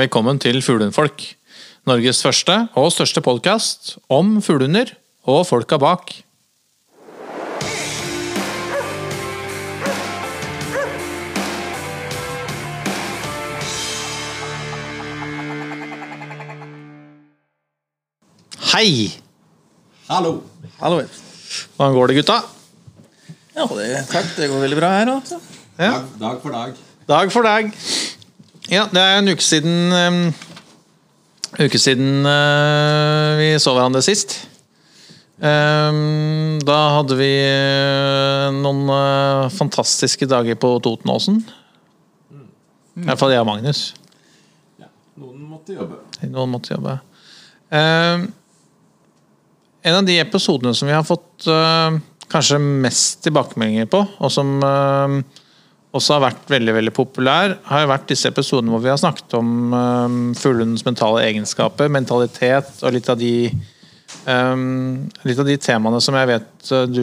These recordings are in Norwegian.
Velkommen til Fuglehundfolk. Norges første og største podkast om fuglehunder og folka bak. Hei! Hallo. Hallo. Hvordan går det, gutta? Ja, det, takk. Det går veldig bra her Også. Ja. Dag, dag for dag. Dag for dag. Ja, det er en uke siden um, Uke siden uh, vi så hverandre sist. Um, da hadde vi uh, noen uh, fantastiske dager på Totenåsen. I hvert fall jeg og Magnus. Ja, noen måtte jobbe. Noen måtte jobbe. Um, en av de episodene som vi har fått kanskje mest tilbakemeldinger på, og som også har vært veldig veldig populær, har vært disse episodene hvor vi har snakket om um, fuglehundens mentale egenskaper, mentalitet og litt av de um, litt av de temaene som jeg vet uh, du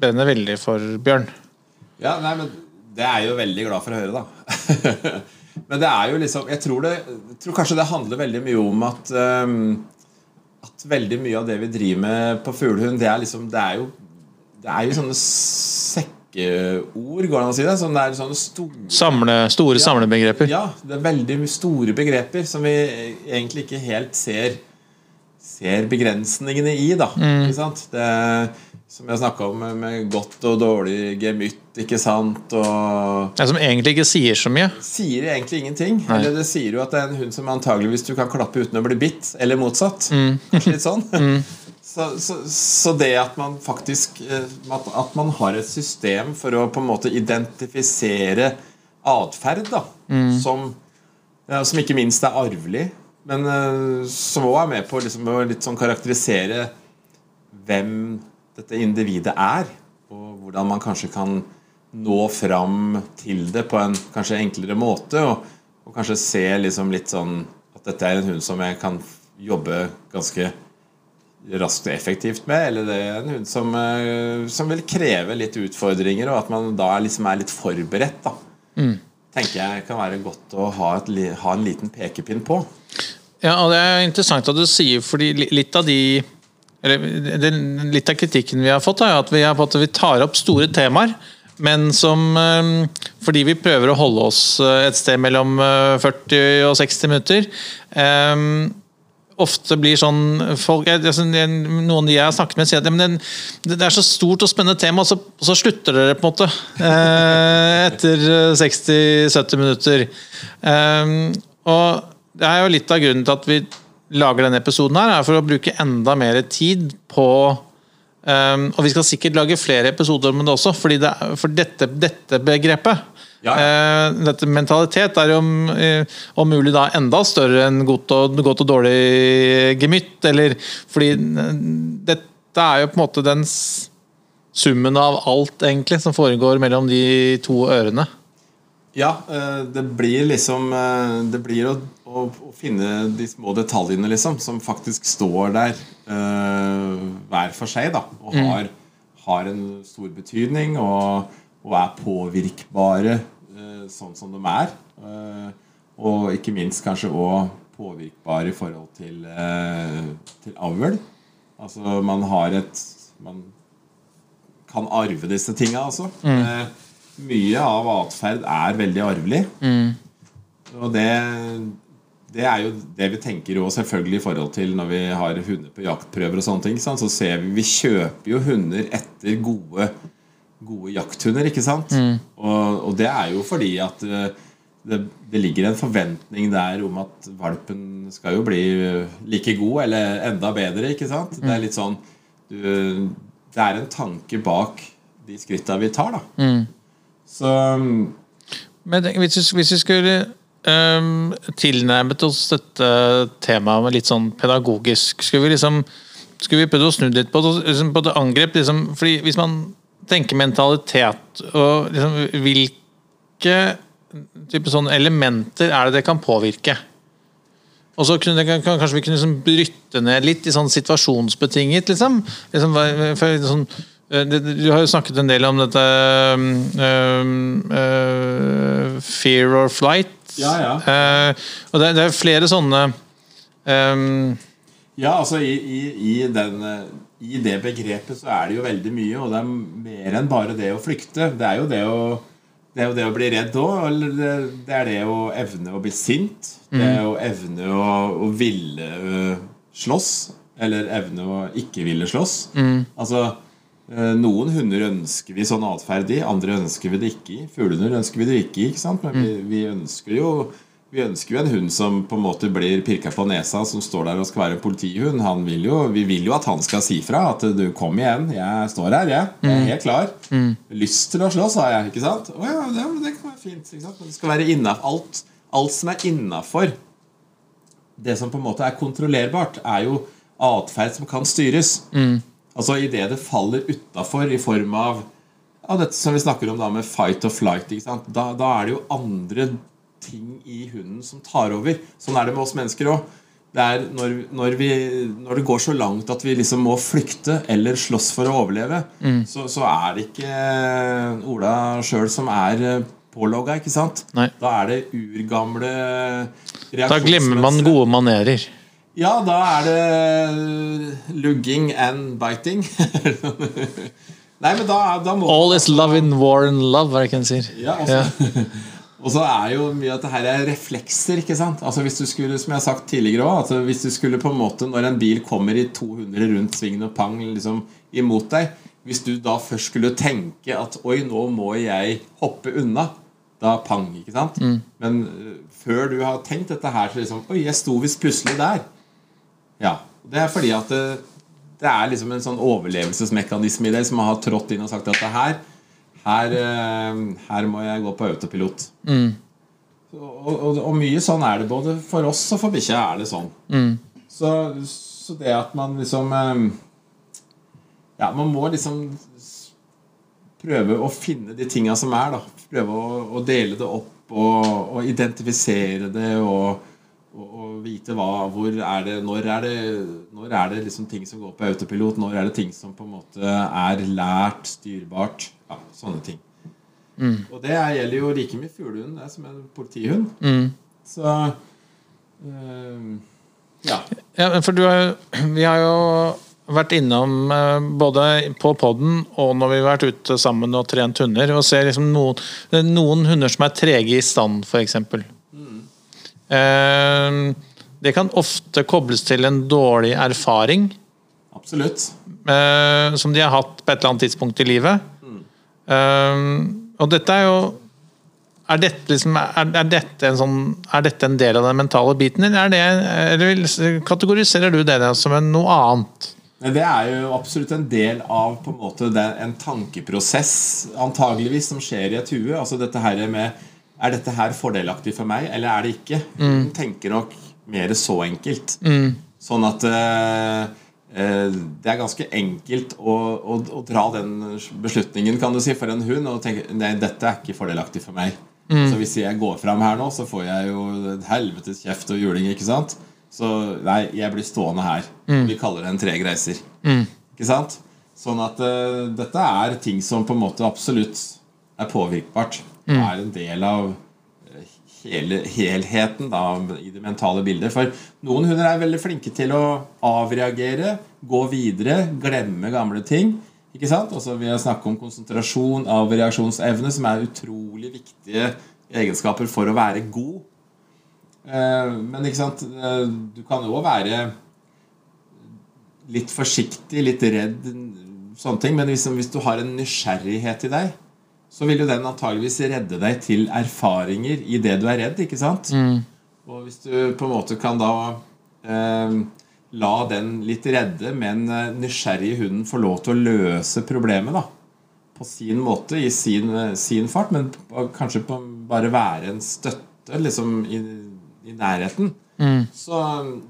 brenner veldig for, Bjørn. Ja, nei, men Det er jeg jo veldig glad for å høre, da. men det er jo liksom Jeg tror, det, jeg tror kanskje det handler veldig mye om at um, At veldig mye av det vi driver med på fuglehund, det er liksom Det er jo, det er jo sånne sekkeord, går det an å si det? Sånn, det er sånne store Samle, store samlebegreper. Ja, det er veldig store begreper som vi egentlig ikke helt ser Ser begrensningene i, da. Ikke sant? Det, som jeg snakka om med, godt og dårlig gemytt, ikke sant, og Det som egentlig ikke sier så mye. Sier egentlig ingenting. Eller det sier jo at det er en hund som antageligvis du kan klappe uten å bli bitt, eller motsatt. Mm. litt sånn. Så, så, så det at man faktisk eh, at, at man har et system for å på en måte identifisere atferd, da, som, som ikke minst er arvelig, men eh, som òg er med på liksom, å sånn karakterisere hvem dette individet er, og hvordan man kanskje kan nå fram til det på en kanskje enklere måte, og, og kanskje se liksom litt sånn at dette er en hund som jeg kan jobbe ganske raskt og effektivt med, eller det er en hund som, eh, som vil kreve litt utfordringer, og at man da liksom er litt forberedt. da tenker jeg kan være godt å ha, et, ha en liten pekepinn på. Ja, og det er interessant at du sier, fordi litt av de eller det, Litt av kritikken vi har fått, er at vi, har fått, vi tar opp store temaer, men som eh, Fordi vi prøver å holde oss eh, et sted mellom eh, 40 og 60 minutter. eh, ofte blir sånn folk, Noen de jeg har snakket med, sier at ja, det det er så stort og spennende tema, og så, og så slutter dere på en måte eh, etter 60-70 minutter. Eh, og det er jo litt av grunnen til at vi lager denne episoden, her, er for å bruke enda mer tid på Um, Og vi skal sikkert lage flere episoder om det også, det, for dette, dette begrepet Ja. Eh, dette mentalitet er jo om, eh, om mulig da enda større enn godt og, godt og dårlig gemytt. Eller fordi eh, dette er jo på en måte den summen av alt egentlig som foregår mellom de to ørene. Ja, eh, det blir liksom Det blir å, å, å finne de små detaljene, liksom, som faktisk står der eh, hver for seg, da. Og har, har en stor betydning og, og er påvirkbare eh, sånn som de er. Eh, og ikke minst kanskje òg påvirkbare i forhold til, eh, til avl. Altså man har et Man kan arve disse tinga, altså. Eh, mye av atferd er veldig arvelig. Og det, det er jo det vi tenker jo selvfølgelig i forhold til når vi har hunder på jaktprøver og sånne ting. Så ser vi Vi kjøper jo hunder etter gode, gode jakthunder, ikke sant? Og, og det er jo fordi at eh, det, det ligger en forventning der om at valpen skal jo bli like god eller enda bedre, ikke sant? Det er litt sånn du, Det er en tanke bak de skritta vi tar, da. Så Men hvis vi, hvis vi skulle um, tilnærmet oss dette temaet med litt sånn pedagogisk, skulle vi liksom skulle vi prøvd å snu litt på det, liksom på det angrep? Liksom, fordi Hvis man tenker mentalitet og liksom, hvilke type sånne elementer er det det kan påvirke? Og så kunne, kan, Kanskje vi kunne liksom bryte ned litt i sånn situasjonsbetinget, liksom. liksom for sånn, eh, du har jo snakket en del om dette um, uh, fear or flight. Ja, ja. Uh, og det, det er flere sånne um, Ja, altså i, i, i, den, I det begrepet så er det jo veldig mye, og det er mer enn bare det å flykte. Det er jo det å, det, jo det å bli redd òg. Det, det er det å evne å bli sint. Det er å evne å, å ville ø, slåss. Eller evne å ikke ville slåss. Altså ø, Noen hunder ønsker vi sånn atferd i, andre ønsker vi det ikke i. Fuglehunder ønsker vi det ikke i, ikke sant? men vi, vi ønsker jo vi ønsker jo en hund som på en måte blir pirka på nesa, som står der og skal være en politihund. Han vil jo, vi vil jo at han skal si fra. At du, kom igjen, jeg står her, jeg. Jeg er helt klar. Lyst til å slåss, har jeg. ikke sant? Å ja, det, det kan være fint. ikke sant? Men det skal være innenfor alt, alt som er innafor det som på en måte er kontrollerbart, er jo atferd som kan styres. Altså idet det faller utafor i form av ja, dette som vi snakker om da med fight or flight. ikke? Da, da er det jo andre ting i hunden som tar over. Sånn er det med oss mennesker òg. Det er når, når, vi, når det går så langt at vi liksom må flykte eller slåss for å overleve, så, så er det ikke Ola sjøl som er eh, pålogga, ikke sant? Nei. Da er det urgamle Da glemmer man gode manerer. Ja, da er det lugging and biting. Nei, men da, da må All is love in war and love, hva er det ikke en sier? Ja, altså, Og så er jo mye at det her er reflekser. ikke sant? Altså hvis du skulle, Som jeg har sagt tidligere også, altså Hvis du skulle på en måte Når en bil kommer i 200 rundt svingen og pang liksom imot deg Hvis du da først skulle tenke at Oi, nå må jeg hoppe unna. Da pang, ikke sant? Men øh, før du har tenkt dette her, så liksom Oi, jeg sto visst plutselig der. Ja. Det er fordi at det, det er liksom en sånn overlevelsesmekanisme i deg som har trådt inn og sagt at det her her, eh, her må jeg gå på autopilot. Og, og, og mye sånn er det både for oss og for bikkja. er det sånn. Så, så det at man liksom eh, Ja, man må liksom prøve å finne de tinga som er. da Prøve å, å dele det opp og, og identifisere det og vite hva, hvor er det Når er det, når er det liksom ting som går på autopilot? Når er det ting som på en måte er lært, styrbart? Ja, sånne ting. Og det er- gjelder jo like mye fuglehund det er som en politihund. Så øh, Ja. Ja, for du har, jo- vi har jo vært innom eh, både på poden og når vi har vært ute sammen og trent hunder, og ser liksom noen, er noen hunder som er trege i stand, f.eks. Eh, det kan ofte kobles til en dårlig erfaring Absolutt. eh, som de har hatt på et eller annet tidspunkt i livet. Eh, og dette er jo er dette, liksom, er, er, dette en sånn, er dette en del av den mentale biten, din, er det, eller kategoriserer du det som en, noe annet? Det er jo absolutt en del av på en måte en tankeprosess antageligvis som skjer i et hue. Altså dette her med Er dette her fordelaktig for meg, eller er det ikke? Hun tenker nok mer så enkelt. Sånn at eh, det er ganske enkelt å, å, å dra den beslutningen kan du si, for en hund og tenke nei, dette er ikke fordelaktig for meg. Så hvis jeg går fram her nå, så får jeg jo et helvetes kjeft og juling. ikke sant? Så nei, jeg blir stående her. Vi kaller det en treg reiser. Ikke sant? Sånn at uh, dette er ting som på en måte absolutt er påvirkbart. Er en del av eh, hele, helheten da, i det mentale bildet. For noen hunder er veldig flinke til å avreagere, gå videre, glemme gamle ting. Ikke sant? Altså, vi har snakket om konsentrasjon, avreaksjonsevne, som er utrolig viktige egenskaper for å være god. Eh, Men ikke sant? eh, du kan jo være litt forsiktig, litt redd, sånne ting. Men hvis, hvis du har en nysgjerrighet i deg, så vil jo den antageligvis redde deg til erfaringer i det du er redd. ikke sant? Og hvis du på en måte kan da eh, la den litt redde, men eh, nysgjerrige hunden få lov til å løse problemet da, på sin måte, i sin, eh, sin fart, men kanskje på, bare være en støtte liksom, i, i nærheten, så,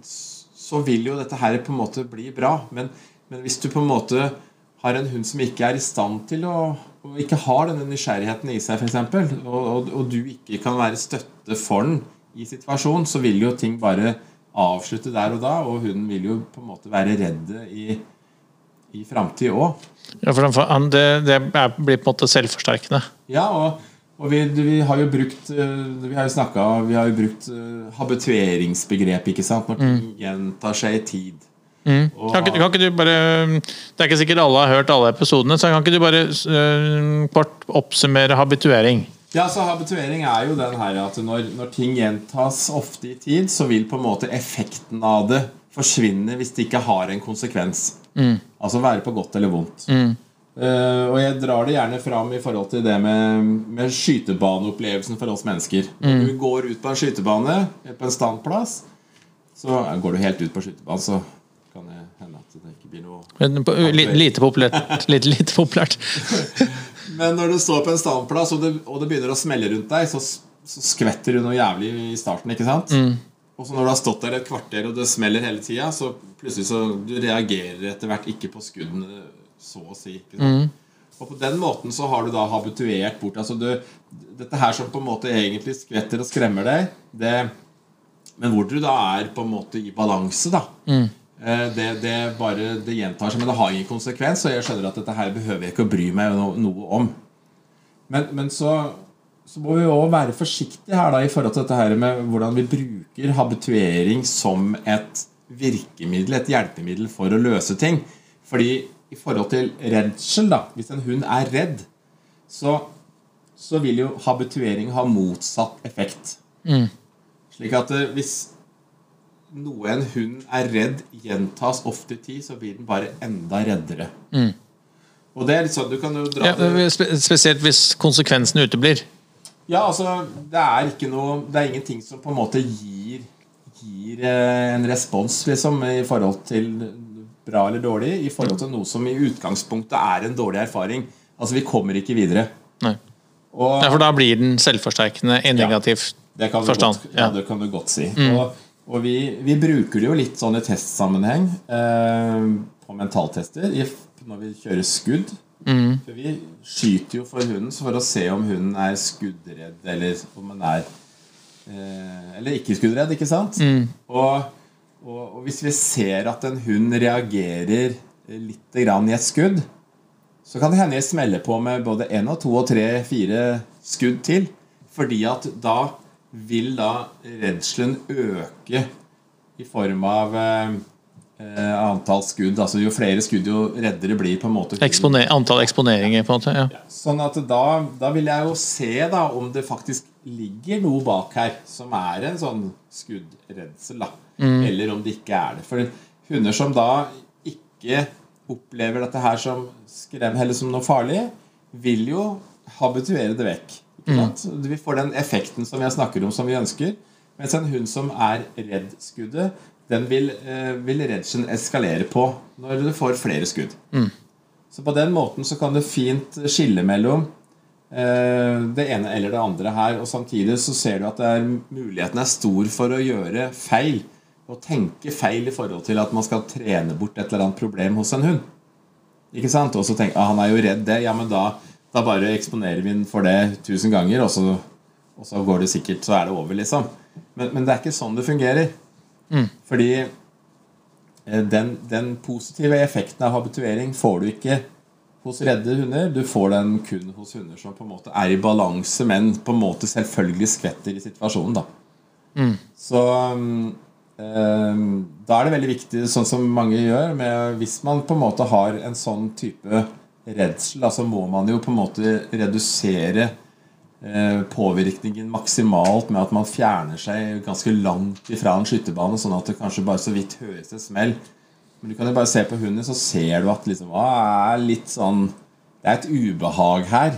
så vil jo dette her på en måte bli bra. Men, men hvis du på en måte har en hund som ikke er i stand til å og ikke har denne nysgjerrigheten i seg, f.eks., og, og, og du ikke kan være støtte for den i situasjonen, så vil jo ting bare avslutte der og da, og hunden vil jo på en måte være redd i, i framtida òg. Ja, for det, det blir på en måte selvforsterkende. Ja, og, Og vi, vi har jo brukt eh, Vi har jo snakket, Vi har jo brukt eh, habitueringsbegrep, ikke sant? Når ting gjentar seg i tid. Og- Kan ikke, kan ikke du bare Det er ikke sikkert alle har hørt alle episodene, så kan ikke du bare uh, kort oppsummere habituering? Ja, så Habituering er jo den her at når, når ting gjentas ofte i tid, så vil på en måte effekten av det forsvinne hvis det ikke har en konsekvens. Altså være på godt eller vondt. Eh, og jeg drar det gjerne fram i forhold til det med, med skytebaneopplevelsen for oss mennesker. Når du går ut på en skytebane, på en standplass, så går du helt ut på skytebanen, så kan det hende at det ikke blir noe Men på- li- Lite populært. Lite, lite populært. Men når du står på en standplass, og det, og det begynner å smelle rundt deg, så, så skvetter du noe jævlig i starten. ikke sant? Og så når du har stått der et kvarter, og det smeller hele tida, så plutselig så du reagerer etter hvert ikke på skuddene, så å si. ikke sant? Og på den måten så har du da habituert bort altså du, Dette her som på en måte egentlig skvetter og skremmer deg, det, men hvor du da er på en måte i balanse, da. Eh, Det, det bare det gjentar seg, men det har ingen konsekvens. Og jeg skjønner at dette her behøver jeg ikke å bry meg no, noe om. Men, men så, så må vi òg være forsiktige her da i forhold til dette her med hvordan vi bruker habituering som et virkemiddel, et hjelpemiddel for å løse ting. Fordi i forhold til redsel, da hvis en hund er redd, så, så vil jo habituering ha motsatt effekt. Slik at eh, hvis noe en hund er redd gjentas ofte i tid, så blir den bare enda reddere. Og det er litt sånn, du kan jo dra Ja, spesielt hvis konsekvensen uteblir. Ja, altså, det er ikke noe Det er ingenting som på en måte gir Gir eh, en respons, liksom, i forhold til bra eller dårlig, i forhold til noe som i utgangspunktet er en dårlig erfaring. Altså, vi kommer ikke videre. Nei. Og Ja, for da blir den selvforsterkende i negativ Det kan du, forstand. godt, ja. Ja. det kan du godt si. Og, og vi, vi bruker det jo litt sånn i testsammenheng eh, på mentaltester når vi kjører skudd. For vi skyter jo for hunden for å se om hunden er skuddredd, eller om den er eh, Eller ikke skuddredd, ikke sant? Og, og, og hvis vi ser at en hund reagerer litt grann i et skudd, så kan det hende jeg smeller på med både én og to og tre, fire skudd til. Fordi at da vil da redselen øke i form av eh, eh, antall skudd. Altså Jo flere skudd, jo reddere blir på en måte. Eksponer, antall eksponeringer, på en måte. Ja. Sånn at da, da vil jeg jo se da om det faktisk ligger noe bak her som er en sånn skuddredsel. da Eller om det ikke er det. For hunder som da ikke opplever dette her som skrem, eller som noe farlig, vil jo habituere det vekk. Sant? Vi får den effekten som jeg snakker om, som vi ønsker. Mens en hund som er redd skuddet, den vil, eh, vil redselen eskalere på når du får flere skudd. Så på den måten så kan du fint skille mellom eh, det ene eller det andre her. Og samtidig så ser du at det er, muligheten er stor for å gjøre feil. Og tenke feil i forhold til at man skal trene bort et eller annet problem hos en hund. Ikke sant? Og så tenke ah, han er jo redd det. Ja, men da, da bare eksponerer vi den for det tusen ganger, og så, og så går det sikkert, så er det over, liksom. Men, men det er ikke sånn det fungerer. Fordi Eh, den, den positive effekten av habituering får du ikke hos redde hunder. Du får den kun hos hunder som på en måte er i balanse, men på en måte selvfølgelig skvetter i situasjonen. da. Så um, eh, da er det veldig viktig, sånn som mange gjør, med, hvis man på en måte har en sånn type redsel, altså må man jo på en måte redusere eh, påvirkningen maksimalt med at man fjerner seg ganske langt ifra en skytebane, sånn at det kanskje bare så vidt høres et smell. Men du kan jo bare se på hunden, så ser du at liksom, ah, er litt sånn Det er et ubehag her.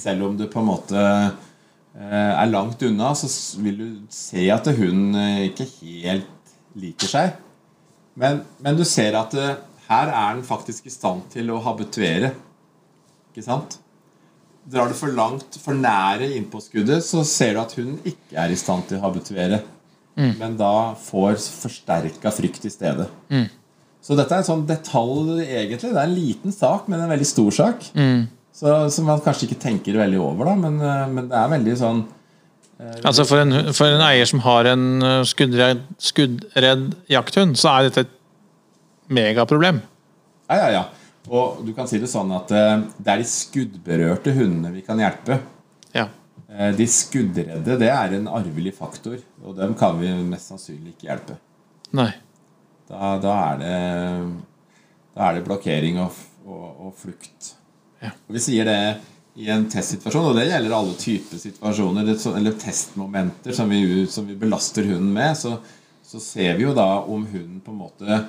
Selv om du på en måte eh, er langt unna, så vil du se at hunden eh, ikke helt liker seg. Men, men du ser at eh, her er den faktisk i stand til å habituere. Ikke sant? Drar du for langt, for nære innpå skuddet, så ser du at hunden ikke er i stand til å habituere. Men da får forsterka frykt i stedet. Så dette er en sånn detalj, egentlig. Det er en liten sak, men en veldig stor sak. Så, som man kanskje ikke tenker veldig over, da, men, eh, men det er veldig sånn Altså for en, for en eier som har en uh, skuddredd, skuddredd jakthund, så er dette et megaproblem. Ja, ja, ja. Og du kan si det sånn at eh, det er de skuddberørte hundene vi kan hjelpe. Ja. Eh, De skuddredde det er en arvelig faktor, og dem kan vi mest sannsynlig ikke hjelpe. Nei. Da, da, er, det, da er det blokkering og, og, og flukt. Ja. Og Vi sier det i en testsituasjon, og det gjelder alle typer situasjoner eller testmomenter som vi, som vi belaster hunden med. Så, så ser vi jo da om hunden på en måte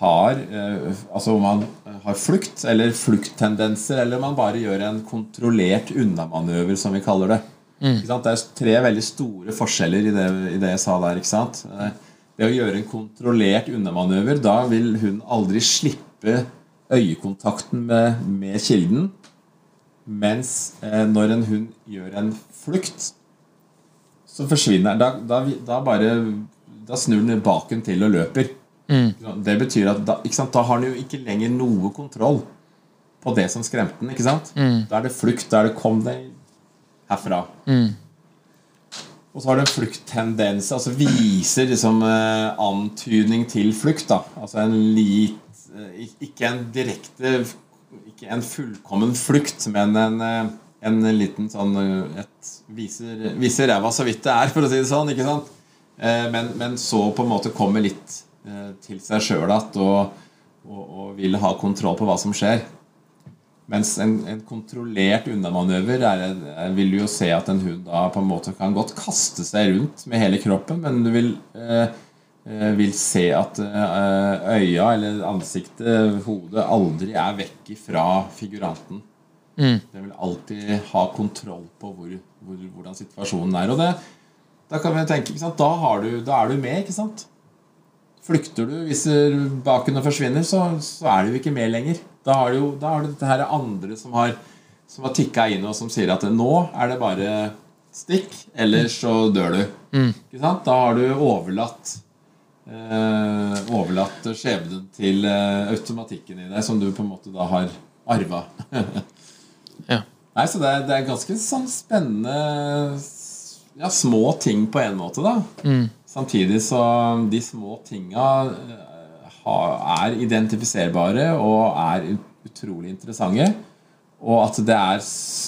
har eh, Altså om man har flukt eller flukttendenser, eller om man bare gjør en kontrollert unnamanøver, som vi kaller det. Sant? Det er tre veldig store forskjeller i det, i det jeg sa der. ikke sant? Eh, Det å gjøre en kontrollert unnamanøver, da vil hun aldri slippe øyekontakten med, med kilden. Mens eh, når en hund gjør en flukt, så forsvinner da, da, da bare Da snur den baken til og løper. Det betyr at da, sant, da har han jo ikke lenger noe kontroll på det som skremte den. ikke sant? Da er det flukt. Da er det 'kom deg herfra'. Og så har det en flukttendens. Altså viser liksom eh, antydning til flukt. da Altså en lit eh, Ikke en direkte Ikke en fullkommen flukt, men en, eh, en liten sånn eh, et, Viser, viser ræva så vidt det er, for å si det sånn. ikke sant? Eh, men, men så på en måte kommer litt til seg sjøl igjen og, og, og vil ha kontroll på hva som skjer. Mens en, en kontrollert unnamanøver er, er, vil du jo se at en hund da på en måte kan godt kaste seg rundt med hele kroppen, men du vil, eh, eh, vil se at eh, øya eller ansiktet, hodet, aldri er vekk fra figuranten. Den vil alltid ha kontroll på hvor, hvor, hvordan situasjonen er. Og det, da tenke? Da, har du, da er du med, ikke sant? Flykter du, hvis baken forsvinner, så, så er du jo ikke med lenger. Da har du da har du dette her andre som har, som har tikka inn, og som sier at nå er det bare stikk, ellers så dør du. Ikke sant? Da har du overlatt eh, overlatt skjebnen til eh, automatikken i deg, som du på en måte da har arva. Ja. Nei, så det er, det er ganske sånn spennende Ja, små ting på en måte, da. Samtidig så de små tinga eh, er identifiserbare og er utrolig interessante. Og at det er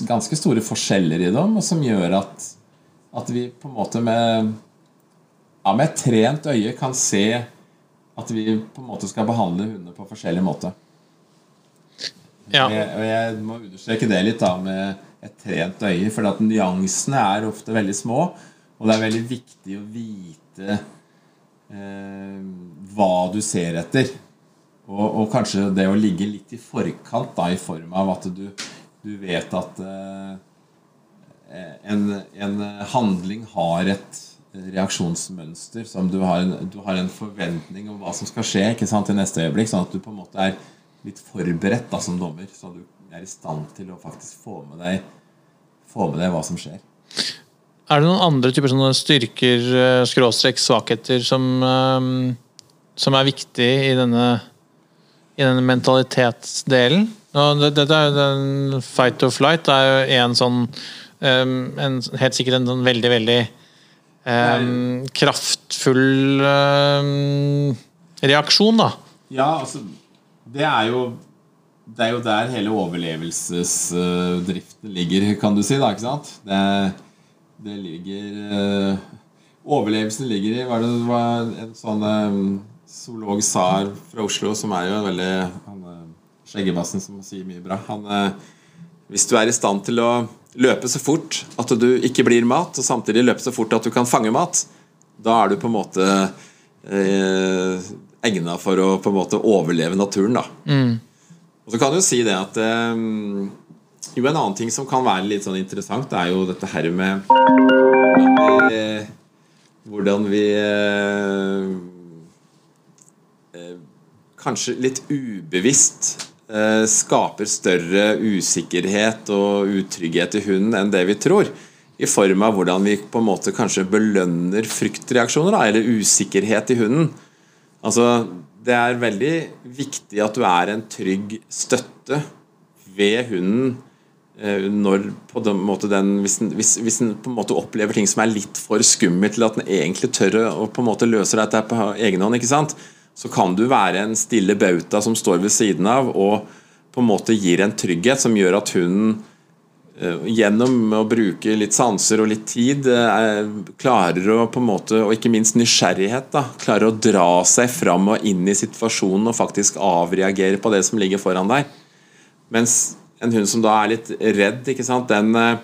ganske store forskjeller i dem, og som gjør at, at vi på en måte med ja, med et trent øye kan se at vi på en måte skal behandle hundene på forskjellig måte. Ja. Jeg, og jeg må understreke det litt da med et trent øye, for at nyansene er ofte veldig små, og det er veldig viktig å vite eh, hva du ser etter. Og, og kanskje det å ligge litt i forkant, da, i form av at du, du vet at eh, en, en handling har et reaksjonsmønster som du har, en, du har en forventning om hva som skal skje ikke sant, i neste øyeblikk, sånn at du på en måte er litt forberedt da, som dommer, så du er i stand til å faktisk få med deg, få med deg hva som skjer. Er det noen andre typer styrker, skråstrekk, svakheter, som, eh, som er viktig i denne, i denne mentalitetsdelen? Dette er jo den fight or flight er jo en sånn eh, en, Helt sikkert en sånn veldig, veldig um, kraftfull um, reaksjon, da. Ja, altså Det er jo Det er jo der hele overlevelsesdriften ligger, kan du si. da, ikke sant? Det, det ligger eh, Overlevelsen ligger i Hva det var en sånn eh, zoolog Sar fra Oslo, som er jo en veldig han, eh, Skjeggebassen som sier mye bra. Han, eh, hvis du er i stand til å løpe så fort at du ikke blir mat, og samtidig løpe så fort at du kan fange mat, da er du på en måte eh, egna for å på en måte overleve naturen. da. Og så kan du si det at eh, Jo, en annen ting som kan være litt sånn interessant, er jo dette her med vi, hvordan vi eh, eh, Kanskje litt ubevisst eh, skaper større usikkerhet og utrygghet i hunden enn det vi tror. I form av hvordan vi på en måte kanskje belønner fryktreaksjoner da, eller usikkerhet i hunden. Altså, det er veldig viktig at du er en trygg støtte ved hunden eh, når på den måte den, hvis, den, hvis, hvis den på en måte opplever ting som er litt for skummelt til at den egentlig tør å på en måte løse dette på egen hånd, ikke sant? så kan du være en stille bauta som står ved siden av og på en måte gir en trygghet som gjør at hunden eh, gjennom å bruke litt sanser og litt tid eh, klarer å på en måte, og ikke minst nysgjerrighet, da, klarer å dra seg fram og inn i situasjonen og faktisk avreagere på det som ligger foran deg. Mens en hund som da er litt redd, ikke sant, den eh,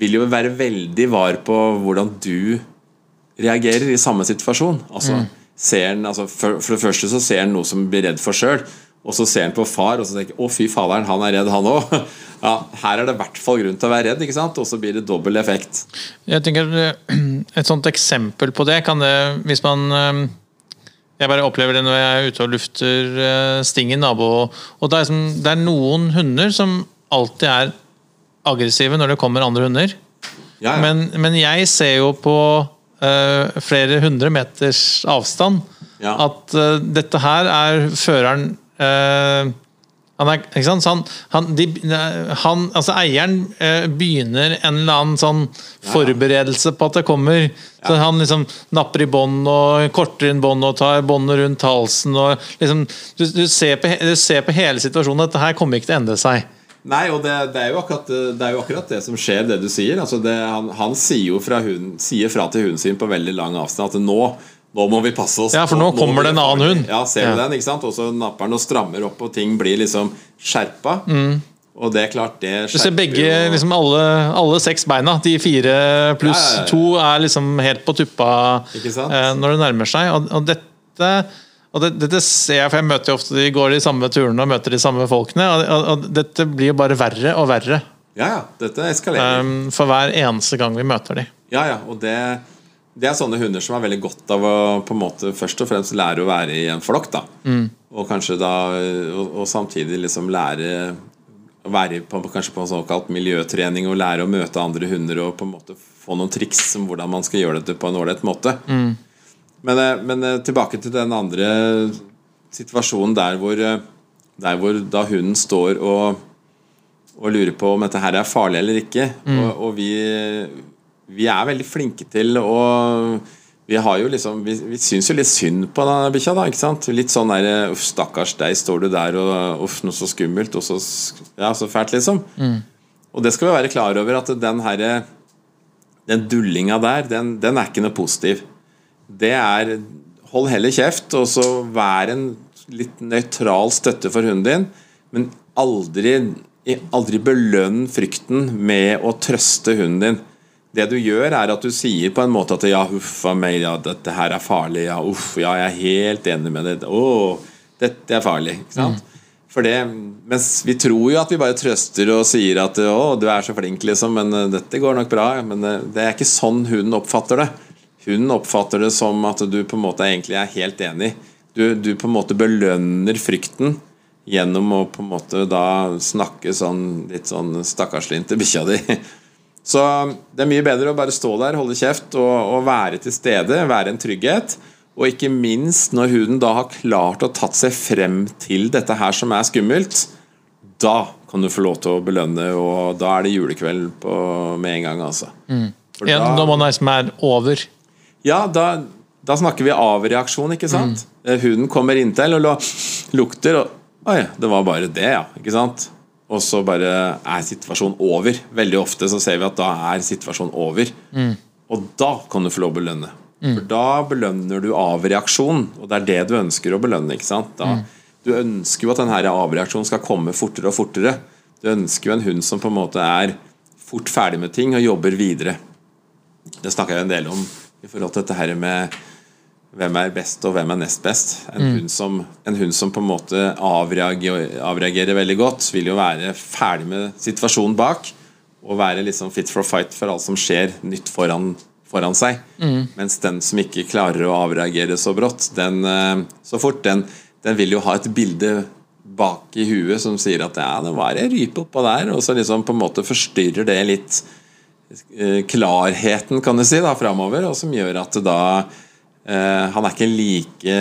vil jo være veldig var på hvordan du reagerer i samme situasjon. Altså, ser den, altså, for, for det første så ser den noe som blir redd for sjøl. Og så ser den på far og så tenker å fy faderen, han er redd, han òg. Ja, her er det i hvert fall grunn til å være redd, ikke sant? og så blir det dobbel effekt. Jeg tenker eh, Et sånt eksempel på det kan det Hvis man eh, Jeg bare opplever det når jeg er ute og lufter stingen sting nabo... Og det er, som, det er noen hunder som alltid er aggressive når det kommer andre hunder. Ja, ja. Men, men jeg ser jo på uh, flere hundre meters avstand Ja. at uh, dette her er føreren eh, han er, ikke sant? Så han, han, de, han, altså eieren eh, begynner en eller annen sånn forberedelse på at det kommer. Så Han liksom napper i bånd og korter inn bånd og tar båndet rundt halsen. Og liksom, du, du, ser på, du ser på hele situasjonen at dette her kommer ikke til å endre seg. Nei, og det, det, er akkurat, det er jo akkurat det som skjer, det du sier. Altså det, han, han sier jo fra, hun, sier fra til hunden sin på veldig lang avstand at nå, nå må vi passe oss. Ja, for nå kommer det en annen hund. Ja, ser du den? ikke sant? Og så napper den og strammer opp, og ting blir liksom skjerpa. Og det er klart, det skjerper Du ser begge, jo- liksom alle, alle seks beina, de fire pluss Ja, ja, ja. to, er liksom helt på tuppa eh, når det nærmer seg. Og, og dette og det, dette ser jeg, for jeg møter jo ofte de går de samme turene og møter de samme folkene. Og, og, og dette blir jo bare verre og verre Ja, ja. Dette eskalerer. um, for hver eneste gang vi møter de. Ja, ja, og det, det er sånne hunder som er veldig godt av å på en måte først og fremst lære å være i en flokk. da Og kanskje da og, og samtidig liksom lære å være på, kanskje på en såkalt miljøtrening og lære å møte andre hunder og på en måte få noen triks om hvordan man skal gjøre dette på en ålreit måte. Men, eh, men eh, tilbake til den andre situasjonen der hvor, eh, der hvor da hunden står og og lurer på om dette her er farlig eller ikke. Og, og vi, vi er veldig flinke til å Vi har jo liksom Vi, vi syns jo litt synd på denne bikkja, da. ikke sant? Litt sånn der Uff, stakkars deg, står du der og Uff, noe så skummelt og så Ja, så fælt, liksom. Og det skal vi være klar over, at den herre Den dullinga der, den, den er ikke noe positiv. Det er Hold heller kjeft, og så vær en litt nøytral støtte for hunden din, men aldri, aldri belønn frykten med å trøste hunden din. Det du gjør, er at du sier på en måte at ja, huff a meg, ja, dette her er farlig, ja, uff, ja, jeg er helt enig med det, å, dette er farlig. Ikke sant? For det, mens vi tror jo at vi bare trøster og sier at å, du er så flink, liksom, men eh, dette går nok bra. Men eh, det er ikke sånn hun oppfatter det. Hun oppfatter det som at du på en måte egentlig er helt enig. Du, du på en måte belønner frykten gjennom å på en måte da snakke sånn litt sånn stakkarslig til bikkja di. Så det er mye bedre å bare stå der, holde kjeft og, og være til stede, være en trygghet. Og ikke minst når huden da har klart å tatt seg frem til dette her som er skummelt, da kan du få lov til å belønne, og da er det julekveld på, med en gang, altså. Mm. Ja, da- når man liksom er over. ja, da, da snakker vi avreaksjon, ikke sant? Mm. Huden kommer inntil og lukter, og Oi, det var bare det, ja. Ikke sant? Og så bare er situasjonen over. Veldig ofte så ser vi at da er situasjonen over. Og da kan du få lov å belønne. For da belønner du avreaksjon, og det er det du ønsker å belønne. ikke sant? Da, Du ønsker jo at denne avreaksjonen skal komme fortere og fortere. Du ønsker jo en hund som på en måte er fort ferdig med ting og jobber videre. Det snakka jeg en del om i forhold til dette her med hvem er best og hvem er nest best. En, hund, som, en hund som på en måte avreagerer, avreagerer veldig godt, vil jo være ferdig med situasjonen bak og være liksom fit for fight for alt som skjer nytt foran, foran seg. Mens den som ikke klarer å avreagere så brått, den, eh, så fort, den, den vil jo ha et bilde bak i huet som sier at ja, det var ei rype oppå der, og så liksom på en måte forstyrrer det litt eh, klarheten, kan du si, da, framover, og som gjør at det da Han er ikke like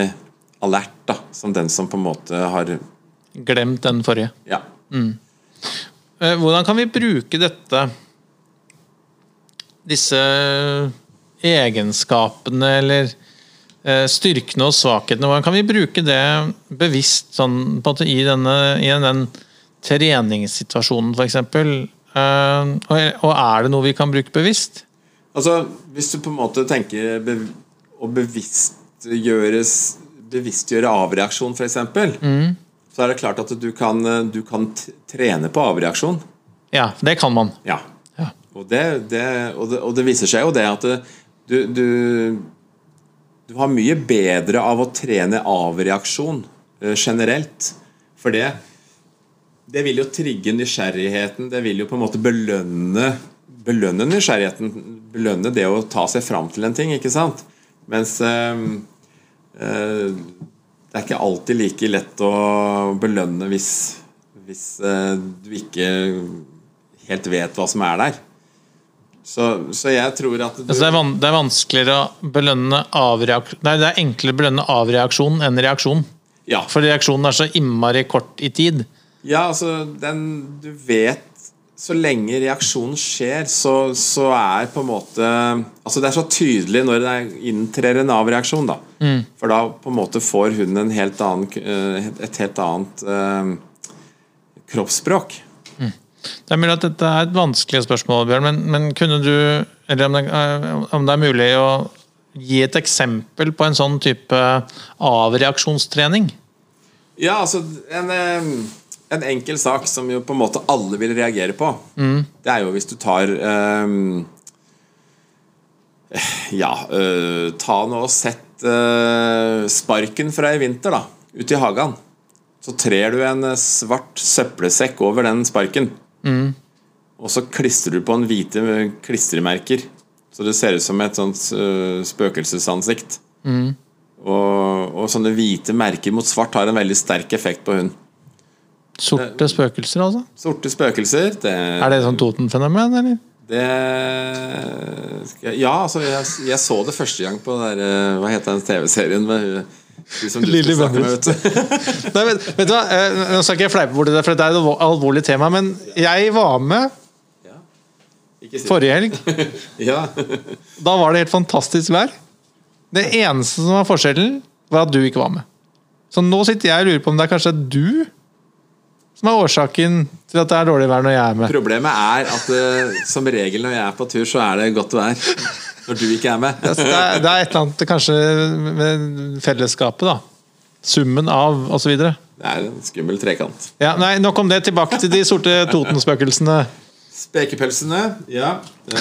alert da, som den som på en måte har Glemt den forrige. Ja. Mm. Hvordan kan vi bruke dette Disse egenskapene eller eh, styrkene og svakhetene Hvordan kan vi bruke det bevisst sånn, måte, i, denne, i den treningssituasjonen, f.eks.? Eh, og, er det noe vi kan bruke bevisst? Altså, hvis du på en måte tenker å bevisstgjøres bevisstgjøre avreaksjon, f.eks., mm. så er det klart at du kan, du kan trene på avreaksjon. Ja, det kan man. Ja. Ja. Og, det, det, og, det, og det viser seg jo det at du, du, du har mye bedre av å trene avreaksjon eh, generelt. For det, det vil jo trigge nysgjerrigheten. Det vil jo på en måte belønne Belønne nysgjerrigheten. Belønne det å ta seg fram til en ting, ikke sant? Mens eh, eh, det er ikke alltid like lett å belønne hvis, hvis eh, du ikke helt vet hva som er der. Så, så jeg tror at du, Altså det, er van det er vanskeligere å belønne avreaksjon Nei, det er enklere å belønne avreaksjon enn reaksjon. ja. For reaksjonen er så innmari kort i tid. ja, altså den Du vet Så lenge reaksjonen skjer, så, så er på en måte Altså det er så tydelig når det er- inntrer en avreaksjon, da. For da på en måte får hun en helt annen, eh, et helt annet eh, kroppsspråk. Det er mulig at dette er et vanskelig spørsmål, Bjørn, men, men kunne du Eller om det, eh, om det er mulig å gi et eksempel på en sånn type avreaksjonstrening? Ja, altså en, eh, en enkel sak som jo på en måte alle vil reagere på, det er jo hvis du tar um, Ja, uh, ta nå og sett uh, sparken fra i vinter, da, ute i hagen. Så trer du en svart søppelsekk over den sparken. Og så klistrer du på en hvite klistremerker. Så det ser ut som et sånt uh, spøkelsesansikt. Og, og sånne hvite merker mot svart har en veldig sterk effekt på hund. Sorte spøkelser, altså? Sorte spøkelser, det, Er det sånn Toten-fenomen, eller? det Ja, altså, jeg, jeg så det første gang på den der, eh, Hva heter den TV-serien med hun med, Bendriss. vet du. Nei, vet, vet du hva? Eh, Nå skal ikke jeg fleipe bort det, for det er et alvorlig tema, men jeg var med forrige helg. Ja. Da var det helt fantastisk vær. Det eneste som var forskjellen, var at du ikke var med. Så nå sitter jeg og lurer på om det er kanskje du som er årsaken til at det er dårlig vær når jeg er med. Problemet er at eh, som regel når jeg er på tur, så er det godt vær. Når du ikke er med. Det er, det er et eller annet kanskje med fellesskapet, da. Summen av, osv. Det er en skummel trekant. Ja, nei, nok om det. Tilbake til de sorte Toten-spøkelsene. Spekepelsene, ja.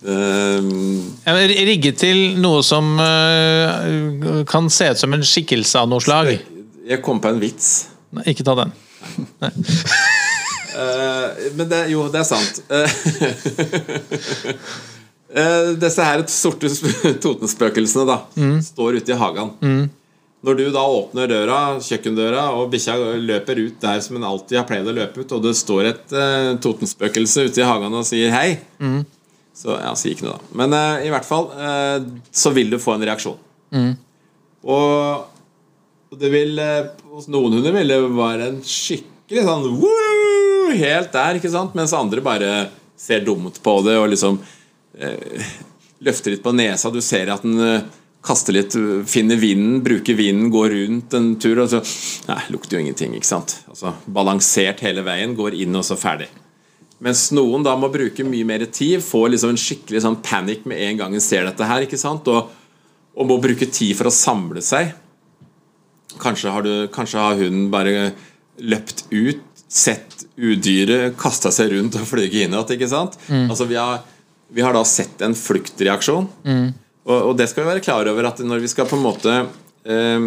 Men Rigge til noe som uh, kan se ut som en skikkelse av noe slag. Jeg kom på en vits. Nei, ikke ta den. Eh, men det, jo, det er sant. Eh, disse her sorte sp- Totenspøkelsene da står ute i hagen. Når du da åpner døra, kjøkkendøra, og bikkja løper ut der som hun alltid har pleid å løpe ut, og det står et uh, Totenspøkelse ute i hagen og sier hei, så ja, sier ikke noe, da. Men uh, i hvert fall så vil du få en reaksjon. Og og det vil eh, Hos noen hunder vil det være en skikkelig sånn! Helt der, ikke sant? Mens andre bare ser dumt på det og liksom eh, løfter litt på nesa. Du ser at den eh, kaster litt, finner vinden, bruker vinden, går rundt en tur, og så Nei, lukter jo ingenting, ikke sant? Altså Balansert hele veien, går inn, og så ferdig. Mens noen da må bruke mye mer tid, får liksom en skikkelig sånn panikk med en gang en ser dette her, ikke sant? Og, og må bruke tid for å samle seg. Kanskje har, du, kanskje har hunden bare løpt ut, sett udyret, kasta seg rundt og flyget inn igjen. sant? Altså, vi har, vi har da sett en fluktreaksjon. Og, og det skal vi være klar over at når vi skal på en måte eh,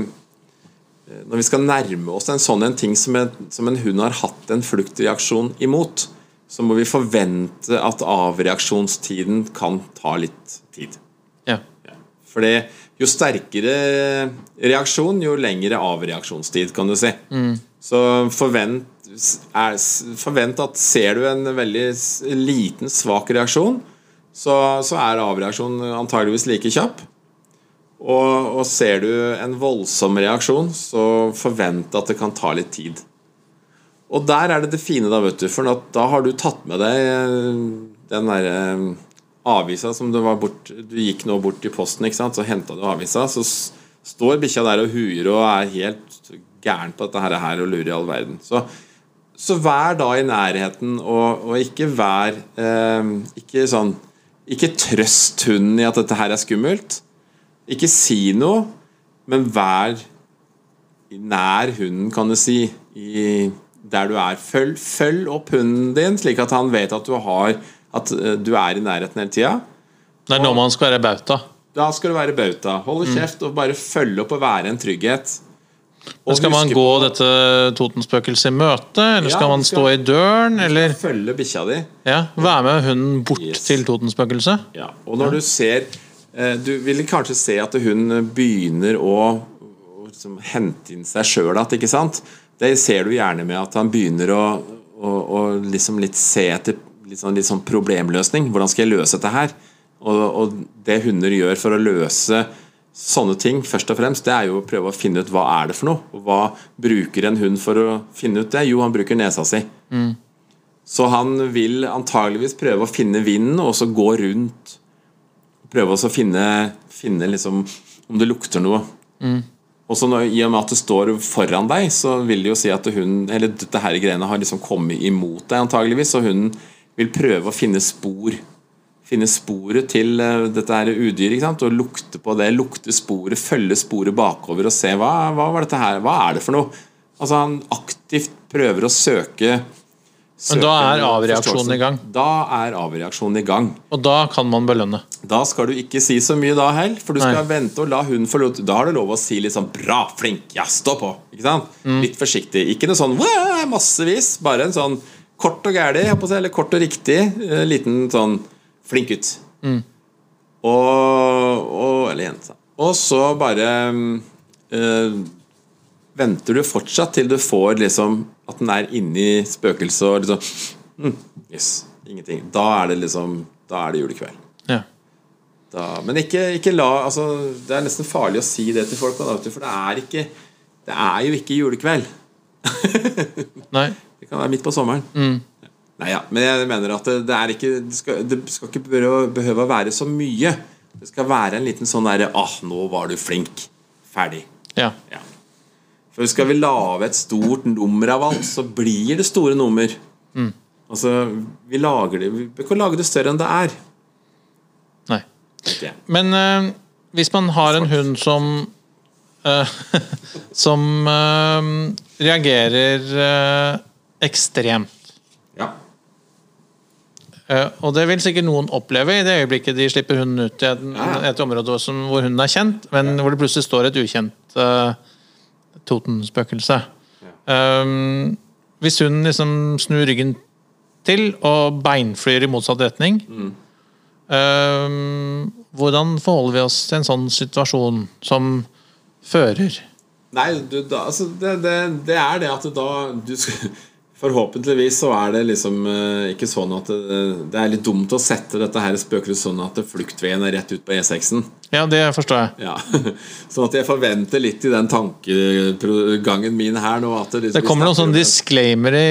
Når vi skal nærme oss en sånn en ting som en, som en hund har hatt en fluktreaksjon imot, så må vi forvente at avreaksjonstiden kan ta litt tid. Ja. Ja. Fordi jo sterkere reaksjon, jo lengre avreaksjonstid, kan du si. Så forvent, er, forvent at ser du en veldig liten, svak reaksjon, så, så er avreaksjonen antageligvis like kjapp. Og, og ser du en voldsom reaksjon, så forvent at det kan ta litt tid. Og der er det det fine, da, vet du. For da har du tatt med deg eh, den derre avisa som du var bort Du gikk nå bort til posten, ikke sant, så henta du avisa. Så står bikkja der og huier og er helt gæren på dette her og lurer i all verden. Så så vær da i nærheten, og, og ikke vær eh, Ikke sånn Ikke trøst hunden i at dette her er skummelt. Ikke si noe, men vær nær hunden, kan du si, i, der du er. Følg, følg opp hunden din, slik at han vet at du, har, at eh, du er i nærheten hele tida. Det er nå man skal være bauta. Da skal du være bauta. Holde kjeft og bare følge opp og være en trygghet. Og Skal man gå dette Totenspøkelset i møte, eller Ja, skal man stå skal- i døren, eller Følge bikkja di. ja, være med hunden bort Yes. til Totenspøkelset? Ja, og når du ser eh, Du vil kanskje se at hun begynner å, liksom hente inn seg sjøl igjen? Det ser du gjerne med at han begynner å, å, å liksom litt se etter litt sånn, litt sånn problemløsning. Hvordan skal jeg løse dette her? Og, og det hunder gjør for å løse sånne ting, først og fremst, det er jo å prøve å finne ut hva er det for noe. Og hva bruker en hund for å finne ut det? Jo, han bruker nesa si. Så han vil antageligvis prøve å finne vinden, og så gå rundt prøve å finne, finne liksom, om det lukter noe. Og så når, I og med at det står foran deg, så vil det jo si at hun, eller dette her greiene har liksom kommet imot deg, antageligvis, og hun vil prøve å finne spor. Finne sporet til eh, dette her udyret, og lukte på det. Lukte sporet, følge sporet bakover og se hva, hva var dette her, hva er det for noe? Altså Han aktivt prøver å søke Men da er avreaksjonen i gang. Da er avreaksjonen i gang. Og da kan man belønne. Da skal du ikke si så mye da heller, for du skal Nei. vente og la hunden få lov Da har du lov å si litt sånn 'bra, flink, ja, stå på'. Ikke sant? Mm. Litt forsiktig. Ikke noe sånn massevis, bare en sånn kort og gæli, eller kort og riktig, eh, liten sånn flink gutt. Mm. Og, og Eller jente. Og så bare eh, venter du fortsatt til du får liksom at den er inni spøkelset og liksom mm, Yes, ingenting. Da er det liksom Da er det julekveld. Ja. Da, men ikke, ikke la altså, Det er nesten farlig å si det til folk, for det er ikke Det er jo ikke julekveld. Nei. Kan være midt på sommeren. Nei, ja, Men jeg mener at det, det er ikke Det skal, det skal ikke behøve, å være så mye. Det skal være en liten sånn derre Ah, nå var du flink. Ferdig. Ja. Ja. For skal vi lage et stort nummer av alt, så blir det store nummer. Altså, vi lager det Vi bør ikke lage det større enn det er. Nei. Okay. Men eh, hvis man har en hund som eh, Som eh, reagerer ekstremt. Ja. Uh, og det vil sikkert noen oppleve i det øyeblikket de slipper hunden ut i et, Ja, ja. et område som, hvor hunden er kjent, men hvor det plutselig står et ukjent uh, Totenspøkelse. Um, hvis hunden liksom snur ryggen til og beinflyr i motsatt retning Mm. um, Hvordan forholder vi oss til en sånn situasjon som fører? Nei, du, da, altså, det, det, det er det at da du skal, Forhåpentligvis så er det liksom eh, ikke sånn at det, det er litt dumt å sette dette her spøkelset sånn at fluktveien er rett ut på E6-en. Ja, det forstår jeg. Ja. Sånn at jeg forventer litt i den tankegangen min her nå at det, liksom, Det kommer noen sånne disclaimer i,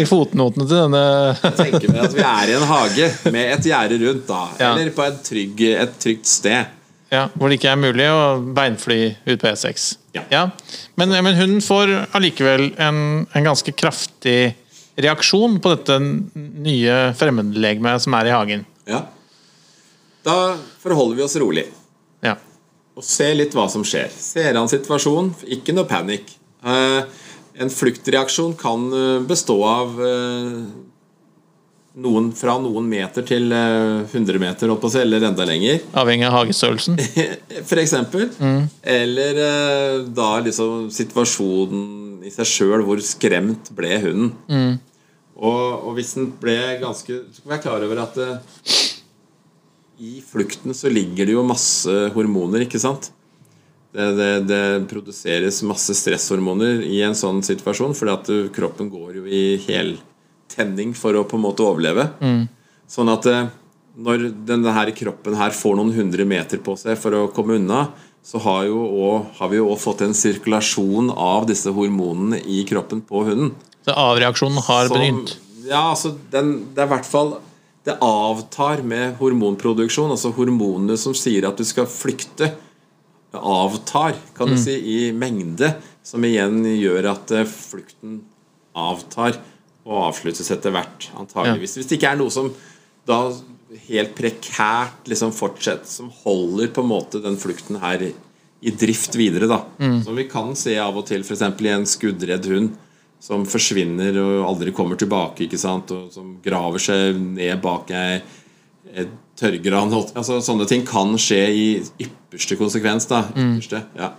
i fotnotene til denne Jeg tenker meg at vi er i en hage med et gjerde rundt, da. Ja. Eller på et, trygg, et trygt sted. Ja, hvor det ikke er mulig å beinfly ut på E6. Ja. Men, men hun får allikevel en, en ganske kraftig reaksjon på dette nye fremmedlegemet som er i hagen. Ja. Da forholder vi oss rolig. Ja. og se litt hva som skjer. Ser an situasjonen, ikke noe panikk. Eh, en fluktreaksjon kan eh, bestå av eh, noen, fra noen meter til eh, 100 meter, holdt på å eller enda lenger, Avhengig av hagestørrelsen. for eksempel. Eller eh, da liksom situasjonen i seg sjøl, hvor skremt ble hunden. Og, og hvis den ble ganske Så skal være klar over at eh, i flukten så ligger det jo masse hormoner, ikke sant? Det, det, det produseres masse stresshormoner i en sånn situasjon, fordi at kroppen går jo i heltenning for å på en måte overleve. Sånn at eh, når denne her kroppen her får noen hundre meter på seg for å komme unna, så har, jo også, har vi jo òg fått en sirkulasjon av disse hormonene i kroppen på hunden. Så avreaksjonen har Som- begynt. Ja, altså den, Det er i hvert fall Det avtar med hormonproduksjon. Altså hormonene som sier at du skal flykte, avtar, kan du si, i mengde. Som igjen gjør at eh, flukten avtar og avsluttes etter hvert, antageligvis. Hvis det ikke er noe som da helt prekært liksom fortsetter, som holder på en måte den flukten her i drift videre, da. Som vi kan se av og til, f.eks. i en skuddredd hund som forsvinner og aldri kommer tilbake, ikke sant, og som graver seg ned bak ei tørrgran altså, Sånne ting kan skje i ypperste konsekvens. da ypperste, ja.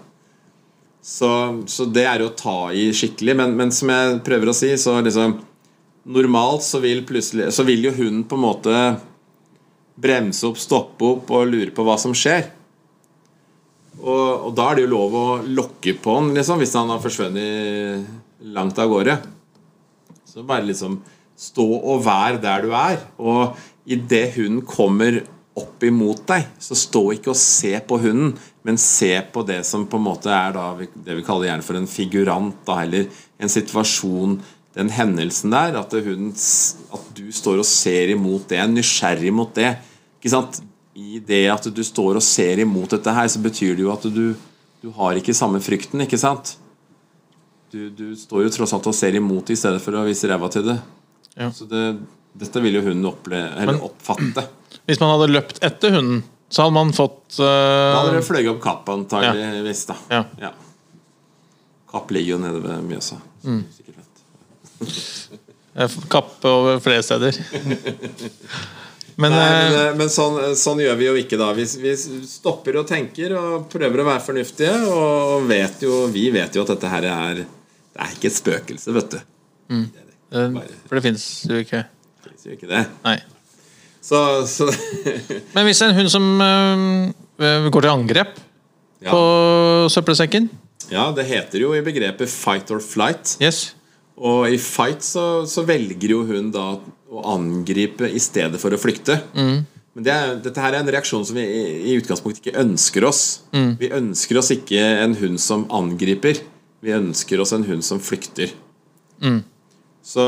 så, så det er jo å ta i skikkelig. Men, men som jeg prøver å si, så liksom Normalt så vil Så vil jo hunden på en måte bremse opp, stoppe opp og lure på hva som skjer. Og, og da er det jo lov å lokke på han liksom, hvis han har forsvunnet langt av gårde. Så bare liksom stå og vær der du er. Og idet hunden kommer opp imot deg, så stå ikke og se på hunden, men se på det som på en måte er da, det vi kaller gjerne for en figurant, da, eller en situasjon, den hendelsen der. At, hun, at du står og ser imot det, er nysgjerrig mot det. Ikke sant? I det at du står og ser imot dette her, så betyr det jo at du, du har ikke samme frykten, ikke sant? Du, du står jo tross alt og ser imot det i stedet for å vise ræva til det. Ja. Så det, dette vil jo hunden oppleve, eller Men- oppfatte. Hvis man hadde løpt etter hunden, så hadde man fått Da hadde uh, det fløyet opp kapp, antageligvis. Ja. Ja. Kapp ligger jo nede ved Mjøsa. Mm. sikkert kappe over flere steder. Men, Nei, eh, men, eh, men sånn, sånn gjør vi jo ikke da. Vi, vi stopper og tenker og prøver å være fornuftige. Og vet jo, vi vet jo at dette her er Det er ikke et spøkelse, vet du. Det er det. Bare, For det fins jo ikke. det finnes jo ikke det. Nei. Så, så Men hvis en hund som øh, går til angrep ja. på søppelsekken ja, det heter jo i begrepet 'fight or flight'. Yes. Og i fight så, så velger jo hun da å angripe i stedet for å flykte. Men det er, dette her er en reaksjon som vi i, i utgangspunktet ikke ønsker oss. Vi ønsker oss ikke en hund som angriper. Vi ønsker oss en hund som flykter. Så,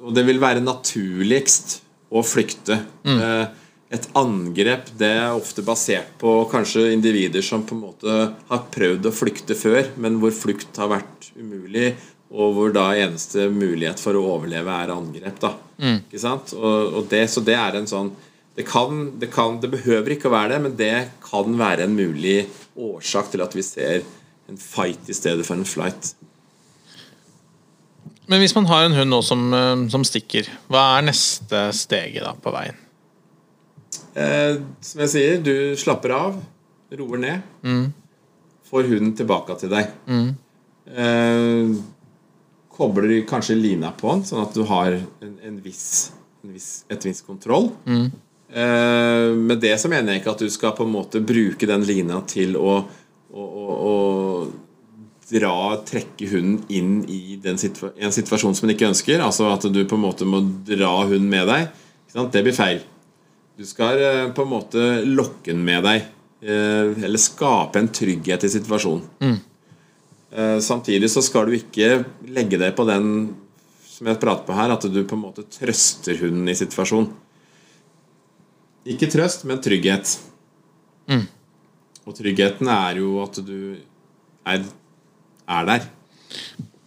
og det vil være naturligst å flykte. Eh, Et angrep det er ofte basert på kanskje individer som på en måte har prøvd å flykte før, men hvor flukt har vært umulig, og hvor da eneste mulighet for å overleve er angrep. da Ikke sant? Og, og det, så det er en sånn det, kan, det, kan, det behøver ikke å være det, men det kan være en mulig årsak til at vi ser en fight i stedet for en flight. Men hvis man har en hund nå som, eh, som stikker, hva er neste steget da på veien? Eh, som jeg sier, du slapper av, roer ned, får hunden tilbake til deg. Eh, kobler kanskje lina på den, sånn at du har en, en viss, en viss, et viss kontroll. Eh, med det så mener jeg ikke at du skal på en måte bruke den lina til å, å, å, å dra, trekke hunden inn i den situa en situasjon som den ikke ønsker. Altså at du på en måte må dra hunden med deg. Det blir feil. Du skal eh, på en måte lokke den med deg. eh, Eller skape en trygghet i situasjonen. Eh, Samtidig så skal du ikke legge deg på den som jeg prater på her, at du på en måte trøster hunden i situasjonen. Ikke trøst, men trygghet. Og tryggheten er jo at du er, er der.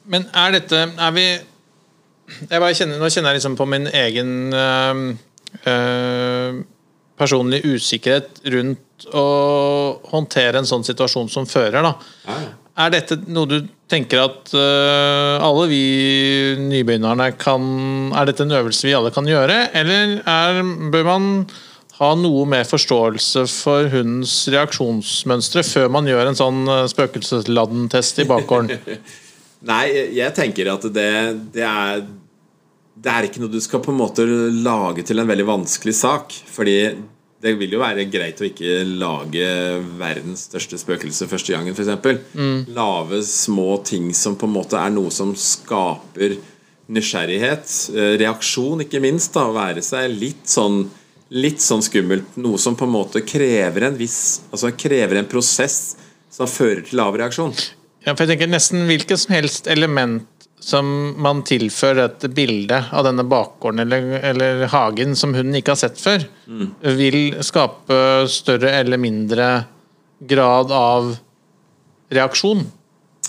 Men er dette Er vi kjenner, Nå kjenner jeg liksom på min egen øh, øh, personlige usikkerhet rundt å håndtere en sånn situasjon som fører. da Ja, ja. Er dette noe du tenker at uh, alle vi nybegynnerne kan Er dette en øvelse vi alle kan gjøre, eller er, bør man ha noe mer forståelse for hundens reaksjonsmønstre før man gjør en sånn øh, spøkelsesladden-test i bakgården? Nei, jeg tenker at det, det er Det er ikke noe du skal på en måte lage til en veldig vanskelig sak. Fordi det vil jo være greit å ikke lage verdens største spøkelse første gangen, f.eks. Mm. Lave små ting som på en måte er noe som skaper nysgjerrighet. eh, Reaksjon, ikke minst. da, være seg litt sånn Litt sånn skummelt. Noe som på en måte krever en viss Altså krever en prosess som fører til avreaksjon. Ja, for jeg tenker Nesten hvilket som helst element som man tilfører dette bildet av denne bakgården eller, eller hagen som hunden ikke har sett før, vil skape større eller mindre grad av reaksjon.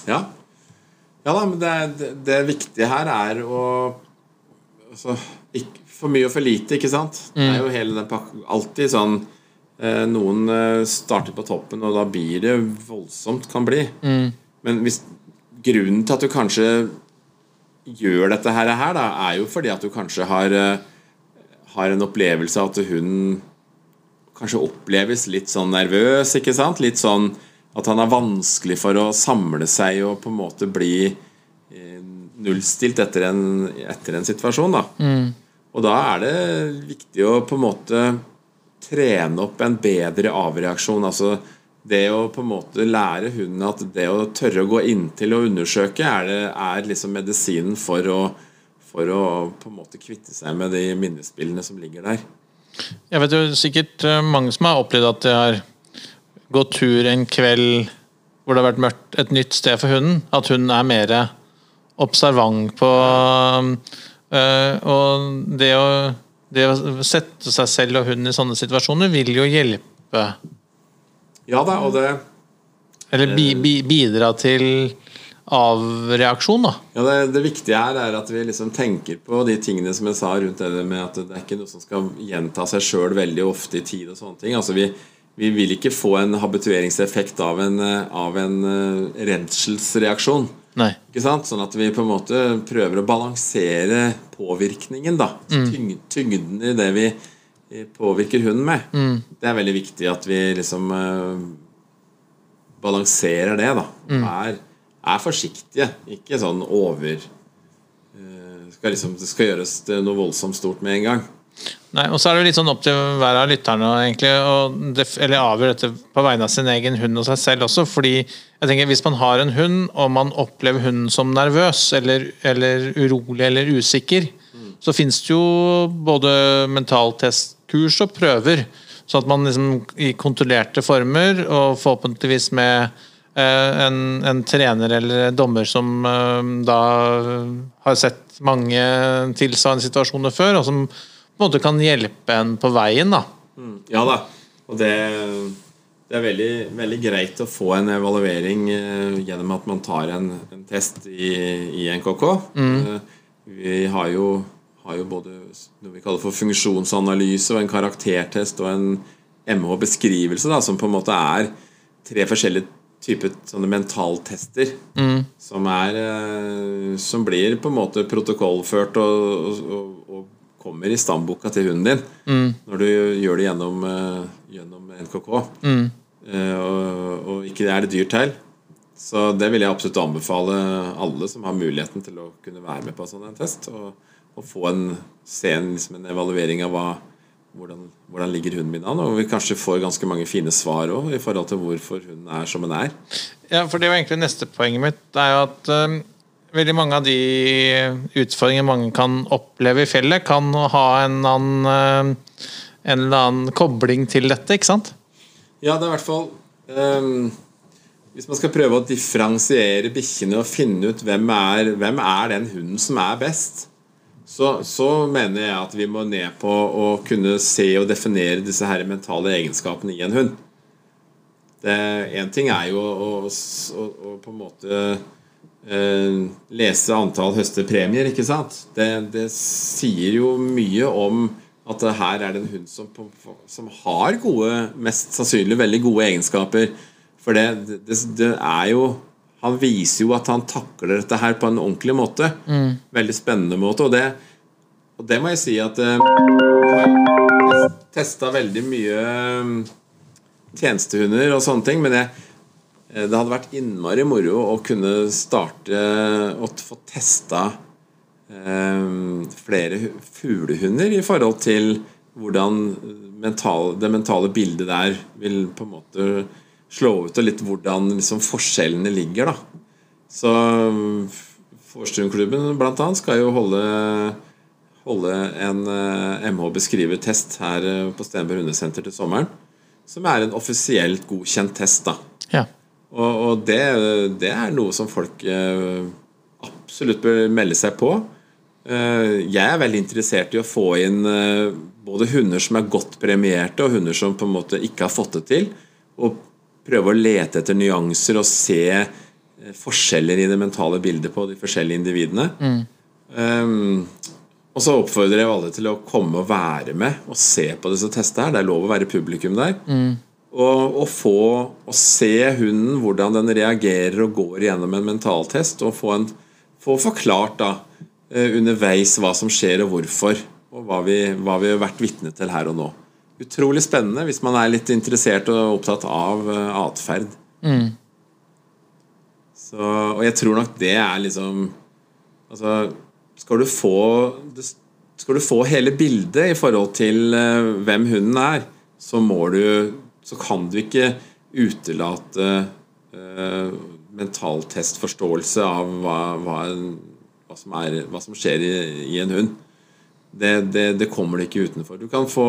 Ja. Ja da, men det, det, det viktige her er å altså, ikke, For mye og for lite, ikke sant? Det er jo hele den pakken Alltid sånn eh, Noen eh, starter på toppen, og da blir det voldsomt, kan bli. Men hvis grunnen til at du kanskje gjør dette her, da, er jo fordi at du kanskje har, eh, har en opplevelse av at hun kanskje oppleves litt sånn nervøs, ikke sant? Litt sånn at han er vanskelig for å samle seg og på en måte bli eh, nullstilt etter en, etter en situasjon, da. Og da er det viktig å på en måte trene opp en bedre avreaksjon. Altså det å på en måte lære hunden at det å tørre å gå inntil og undersøke, er, det, er liksom medisinen for å, for å på en måte kvitte seg med de minnespillene som ligger der. Jeg vet jo sikkert eh, mange som har opplevd at de har gått tur en kveld hvor det har vært mørkt et nytt sted for hunden. At hunden er mer observant på øh, Og det å, det å sette seg selv og hunden i sånne situasjoner vil jo hjelpe. Ja da, og det Eller bi, bi, bidra til avreaksjon, da. Ja, det, det viktige her er at vi liksom tenker på de tingene som jeg sa rundt det med at det er ikke noe som skal gjenta seg sjøl veldig ofte i tid og sånne ting. Altså vi, vi vil ikke få en habitueringseffekt av en, av en redselsreaksjon. Ikke sant? Sånn at vi på en måte prøver å balansere påvirkningen. da Tyng, Tyngden i det vi eh, påvirker hunden med. Det er veldig viktig at vi liksom uh, balanserer det. da er, er forsiktige. Ikke sånn over uh, skal liksom, Det skal gjøres noe voldsomt stort med en gang. Nei, og så er det litt sånn opp til hver av lytterne egentlig, å def- eller avgjør dette på vegne av sin egen hund og seg selv også. fordi jeg tenker Hvis man har en hund, og man opplever hunden som nervøs eller, eller urolig eller usikker, så finnes det jo både mentaltestkurs og prøver. Sånn at man liksom i kontrollerte former, og forhåpentligvis med eh, en, en trener eller dommer som eh, da har sett mange tilsvarende situasjoner før, og som på en måte kan hjelpe en på veien. da. Ja da. Og det, det er veldig, veldig greit å få en evaluering eh, gjennom at man tar en, en test i, i NKK. Eh, vi har jo, har jo både noe vi kaller for funksjonsanalyse og en karaktertest og en MH-beskrivelse, da, som på en måte er tre forskjellige typer sånne mentaltester som, er, eh, som blir på en måte protokollført og, og, og kommer i stamboka til hunden din når du gjør det gjennom, eh, gjennom NKK. Eh, og, og ikke er det dyrt til. Så det vil jeg absolutt anbefale alle som har muligheten til å kunne være med på en sånn test. Og, og få en, se en, liksom en evaluering av hva, hvordan, hvordan ligger hunden min an. Og vi kanskje får ganske mange fine svar òg i forhold til hvorfor hunden er som den er. Ja, for det var egentlig neste poenget mitt. Det er jo at eh, veldig mange av de utfordringene mange kan oppleve i fjellet, kan ha en annen, eh, en eller annen kobling til dette, ikke sant? Ja, det er i hvert fall um, Hvis man skal prøve å differensiere bikkjene og finne ut hvem er, hvem er den hunden som er best, så, så mener jeg at vi må ned på å kunne se og definere disse her mentale egenskapene i en hund. Én ting er jo å, å, å, på en måte eh, lese antall høste premier, ikke sant? Det, det sier jo mye om at her er det en hund som, som har gode, mest sannsynlig veldig gode egenskaper. For det, det, det er jo Han viser jo at han takler dette her på en ordentlig måte. Veldig spennende måte. Og det, og det må jeg si at Jeg har testa veldig mye eh, tjenestehunder og sånne ting, men jeg, eh, det hadde vært innmari moro å kunne starte og få testa eh, flere fuglehunder i forhold til hvordan mental, det mentale bildet der vil på en måte slå ut, og litt hvordan liksom forskjellene ligger. da. Så Forstrømklubben annet skal jo holde, holde en eh, MH-beskrivertest her eh, på Stenberg hundesenter til sommeren. Som er en offisielt godkjent test. da. Ja. Og, og det, det er noe som folk eh, absolutt bør melde seg på. Jeg er veldig interessert i å få inn både hunder som er godt premierte, og hunder som på en måte ikke har fått det til. Og prøve å lete etter nyanser og se eh, forskjeller i det mentale bildet på de forskjellige individene. Um, og så oppfordrer jeg alle til å komme og være med og se på disse testene. her Det er lov å være publikum der. Og, og få å se hunden, hvordan den reagerer og går gjennom en mentaltest. Og få, en, få forklart da eh, underveis hva som skjer og hvorfor. Og hva vi, hva vi har vært vitne til her og nå. Utrolig spennende hvis man er litt interessert og opptatt av atferd. atferd. Så, og jeg tror nok det er liksom Altså, skal du få Skal du få hele bildet i forhold til eh, hvem hunden er, så må du Så kan du ikke utelate uh, mentaltestforståelse av hva, hva, hva, som er, hva som skjer i, i en hund. Det, det, det kommer du ikke utenfor. Du kan få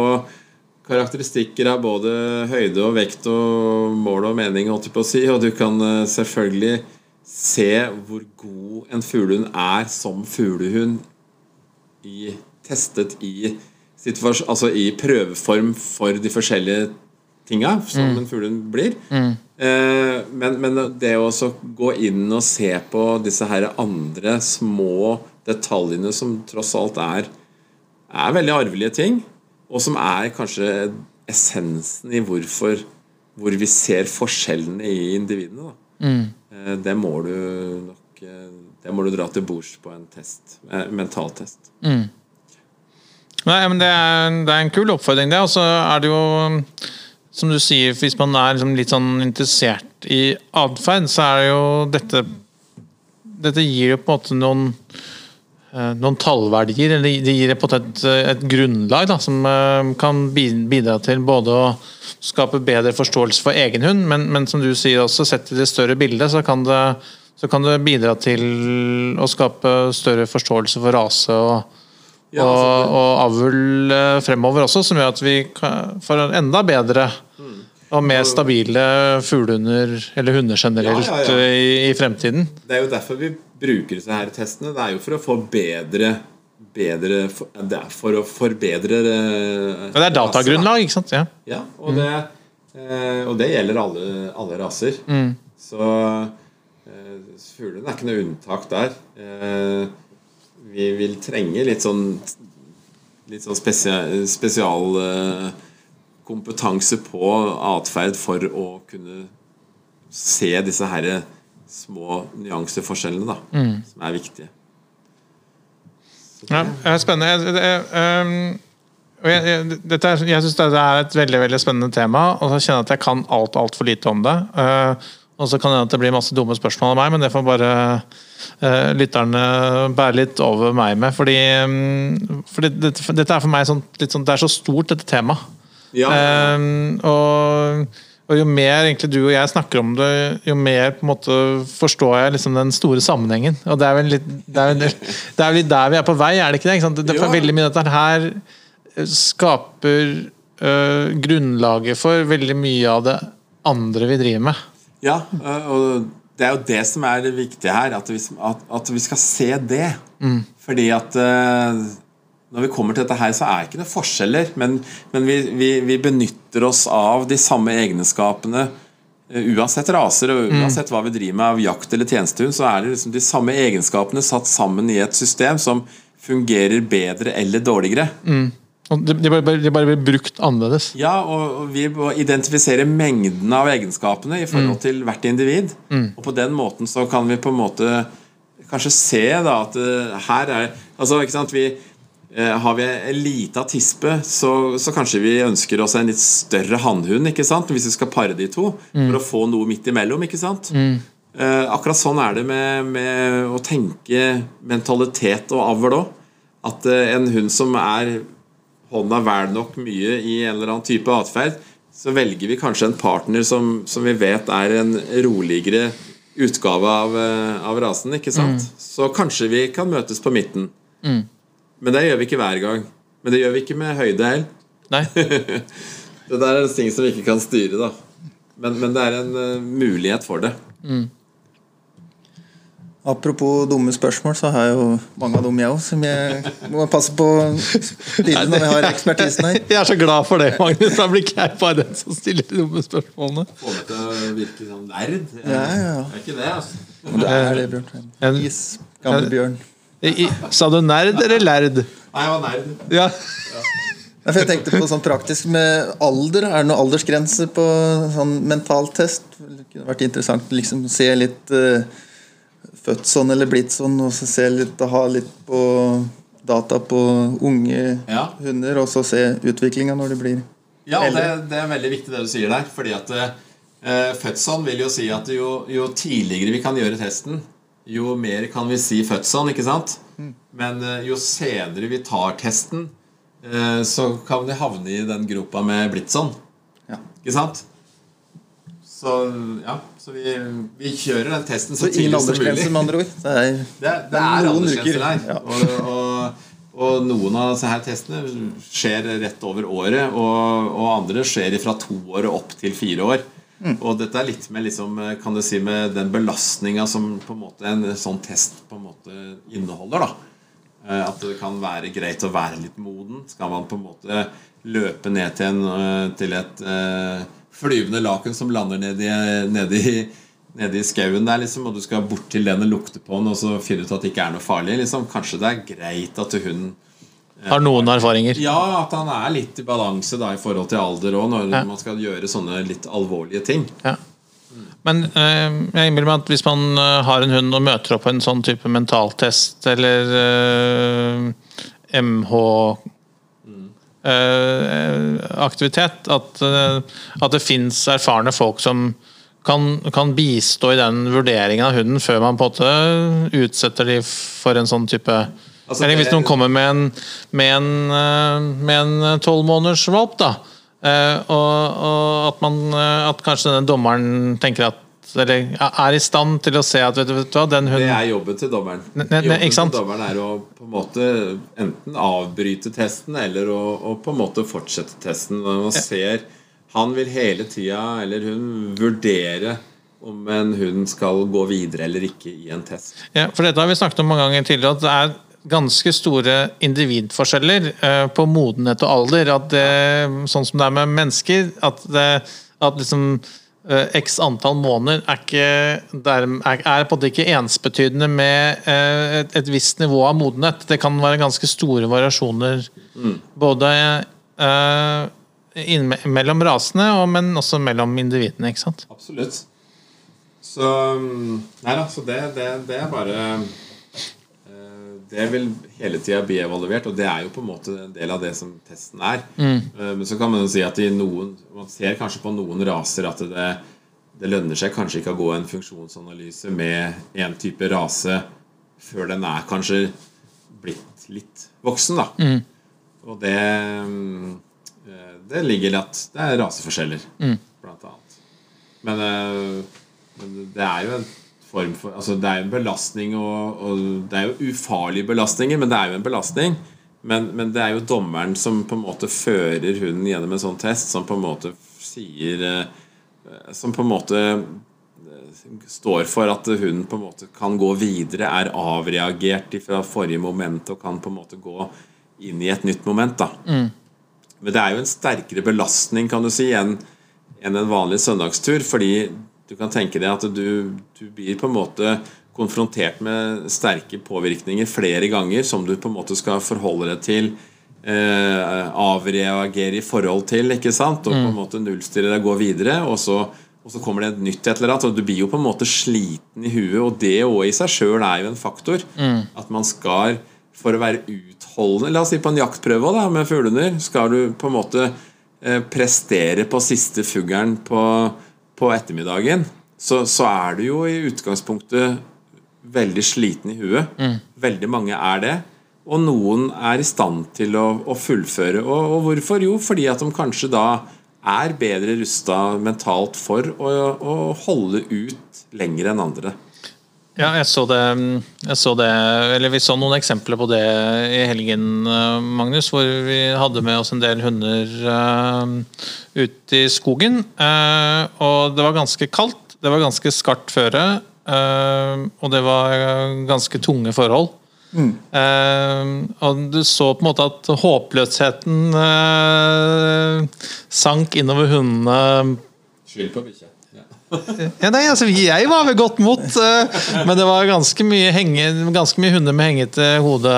karakteristikker av både høyde og vekt og mål og mening, holdt jeg på å si, og du kan eh, selvfølgelig se hvor god en fuglehund er som fuglehund i, testet i, altså i prøveform for de forskjellige tinga som en fuglehund blir. Eh, men, men det å også gå inn og se på disse her andre små detaljene som tross alt er, er veldig arvelige ting, og som er kanskje essensen i hvorfor hvor vi ser forskjellene i individene. Da. Eh, Det må du nok eh, Det må du dra til bords på en test, eh, mentaltest. Nei, men det er, det er en kul oppfordring, det. Og så er det jo, som du sier, hvis man er liksom litt sånn interessert i atferd, så er det jo dette Dette gir jo på en måte noen noen tallverdier, eller det gir et, et grunnlag da, som eh, kan bidra til både å skape bedre forståelse for egen hund, men, men som du sier også, sett i det større bildet, så kan det, så kan det bidra til å skape større forståelse for rase og, Ja, og, altså, og avl eh, fremover også, som gjør at vi får en enda bedre og mer stabile fuglehunder, eller hunder generelt, Ja, ja, ja. eh, I, i fremtiden. Det er jo derfor vi bruker disse her testene. Det er jo for å få bedre, for, Det er for å forbedre eh, Men det er datagrunnlag, ikke sant? Ja. Ja, og det, eh, og det gjelder alle, alle raser. Så eh, fuglene er ikke noe unntak der. Vi vil trenge litt sånn Litt sånn spesial, spesial kompetanse på atferd for å kunne se disse her små nyanseforskjellene, da, som er viktige. Ja, det er spennende. Jeg, um, jeg, jeg, dette er, jeg syns det er et veldig veldig spennende tema, og så kjenner jeg at jeg kan alt altfor lite om det. Uh, og så kan det hende at det blir masse dumme spørsmål av meg, men det får bare uh, lytterne bære litt over meg med. Fordi, um, fordi dette, dette er for meg sånn, litt sånn Det er så stort, dette temaet. Ja, Um, og, og jo mer egentlig du og jeg snakker om det, jo mer på en måte forstår jeg liksom den store sammenhengen. Og det er vel litt, det er, det er litt der vi er på vei, er det ikke det? Ikke det, det Ja. Veldig mye av dette her skaper øh, grunnlaget for veldig mye av det andre vi driver med. Ja, øh, og det er jo det som er det viktige her, at vi, at, at vi skal se det. Fordi at øh, når vi kommer til dette her, så er det ikke noen forskjeller, men, men vi, vi, vi benytter oss av de samme egenskapene øh, uansett raser og uansett hva vi driver med av jakt eller tjenestehund, så er det liksom de samme egenskapene satt sammen i et system som fungerer bedre eller dårligere. Og de, bare, de bare blir brukt annerledes. Ja, og vi må identifisere mengden av egenskapene i forhold til hvert individ. Og på den måten så kan vi på en måte kanskje se da at eh, her er Altså, ikke sant, vi eh, har vi en lita tispe, så, så kanskje vi ønsker oss en litt større hannhund, hvis vi skal pare de to, for å få noe midt imellom. ikke sant? Eh, akkurat sånn er det med, med å tenke mentalitet og avl òg. At eh, en hund som er hånda vel nok mye i en eller annen type atferd, så velger vi kanskje en partner som, som vi vet er en roligere utgave av, eh, av rasen. ikke sant? Så kanskje vi kan møtes på midten. Men det gjør vi ikke hver gang. Men det gjør vi ikke med høyde heller. Nei. Det der er ting som vi ikke kan styre, da. Men, men det er en uh, mulighet for det. Apropos dumme spørsmål, så har jeg jo mange av dem, jeg òg, som jeg må passe på å stille når vi har ekspertisen her. Jeg er så glad for det, Magnus. Da blir ikke jeg bare den som stiller de dumme spørsmålene. Få meg til å virke sånn nerd. Ja, ja, ja. Det er ikke det, altså. Det er det, Bjørn. En- Is, gamle Bjørn. I, sa du nerd eller lærd? Nei, jeg var nerd. Ja. Ja, Jeg tenkte på sånn praktisk med alder. Er det noen aldersgrense på sånn mentaltest? Det kunne vært interessant å liksom se litt uh, født sånn eller blitt sånn, og så se litt, ha litt på data på unge Ja. hunder, og så se utviklinga når de blir Ja, og det, det er veldig viktig det du sier der. Fordi at eh, fødselen vil jo si at jo, jo tidligere vi kan gjøre testen, jo mer kan vi si fødselen, ikke sant? Men eh, jo senere vi tar testen, eh, så kan vi havne i den gropa med blitt sånn. Ja. Ikke sant? Så ja, så vi, vi kjører den testen så Så tidlig som mulig. med andre ord. Det er, Det, er- det er aldersgrenser der. Ja. Og, og, og noen av disse her testene skjer rett over året, og, og andre skjer fra to år og opp til fire år. Mm. Og dette er litt med, liksom, kan du si, med den belastninga som på en måte en sånn test på en måte inneholder. da. Eh, At det kan være greit å være litt moden. Skal man på en måte løpe ned til, en, eh, til et uh, flyvende laken som lander nedi, nedi, nedi skauen der, liksom, og du skal bort til den og lukte på den, og så finne ut at det ikke er noe farlig. Liksom. Kanskje det er greit at hun Har noen erfaringer. Ja, at han er litt i balanse da, i forhold til alder òg, når Ja. man skal gjøre sånne litt alvorlige ting. Ja. Men eh, jeg innbiller meg at hvis man eh, har en hund og møter opp på en sånn type mentaltest eller eh, MH eh, aktivitet, at, eh, at det fins erfarne folk som kan, kan bistå i den vurderingen av hunden før man på en måte utsetter de for en sånn type Altså, Eller hvis noen kommer med en med en, eh, med en tolv måneders valp, da. Eh, og, og at man eh, At kanskje denne dommeren tenker at Eller er i stand til å se at vet du, vet du hva, den Det er jobben til dommeren. Ne- ne- Jobben til dommeren er å på en måte enten avbryte testen eller å, å på en måte fortsette testen. Man ser Han vil hele tida, eller hun, vurdere om en hund skal gå videre eller ikke i en test. Ja, for dette har vi snakket om mange ganger tidligere, at det er ganske store individforskjeller eh, på modenhet og alder. At det, sånn som det er med mennesker, at, det, at liksom eh, x antall måneder er, ikke, er, er på en måte ikke ensbetydende med eh, et, et visst nivå av modenhet. Det kan være ganske store variasjoner både eh, inn- mellom rasene, og, men også mellom individene. ikke sant? Absolutt. Så mm, Nei da, så det, det, det er bare eh, Det vil hele tida bli evaluert, og det er jo på en måte en del av det som testen er. Mm. Men så kan man jo si at i noen Man ser kanskje på noen raser at det, det lønner seg kanskje ikke å gå en funksjonsanalyse med en type rase før den er kanskje blitt litt voksen, da. Og det mm, eh, Det ligger i at det er raseforskjeller, blant annet. Men, eh, men det er jo en form for Altså det er jo en belastning, og, og det er jo ufarlige belastninger, men det er jo en belastning. Men, men det er jo dommeren som på en måte fører hunden gjennom en sånn test, som på en måte sier eh, Som på en måte eh, står for at hunden på en måte kan gå videre, er avreagert fra forrige moment og kan på en måte gå inn i et nytt moment. da men det er jo en sterkere belastning kan du si, enn enn en vanlig søndagstur. Fordi du kan tenke deg at du, du blir på en måte konfrontert med sterke påvirkninger flere ganger som du på en måte skal forholde deg til. Eh, avreagere i forhold til, ikke sant? og på en måte nullstille deg, gå videre. Og så, og så kommer det et nytt et eller annet. Og du blir jo på en måte sliten i huet, og det òg i seg sjøl er jo en faktor. At man skal for å være utholdende La oss si på en jaktprøve da, med fuglehunder. Skal du på en måte eh, prestere på siste fuglen på, på ettermiddagen, så, så er du jo i utgangspunktet veldig sliten i huet. Veldig mange er det. Og noen er i stand til å, å fullføre. Og, og hvorfor? Jo, fordi at de kanskje da er bedre rusta mentalt for å, å holde ut lenger enn andre. Ja, jeg så det, jeg så det Eller vi så noen eksempler på det i helgen, eh, Magnus. Hvor vi hadde med oss en del hunder uh, ut i skogen. Uh, og det var ganske kaldt. Det var ganske skarpt føre. Uh, og det var ganske tunge forhold. Eh, og du så på en måte at håpløsheten sank innover hundene. Skyld på bikkja. Ja. Nei, altså, jeg var ved godt mot, eh, men det var ganske mye, henge, ganske mye hunder med hengete hode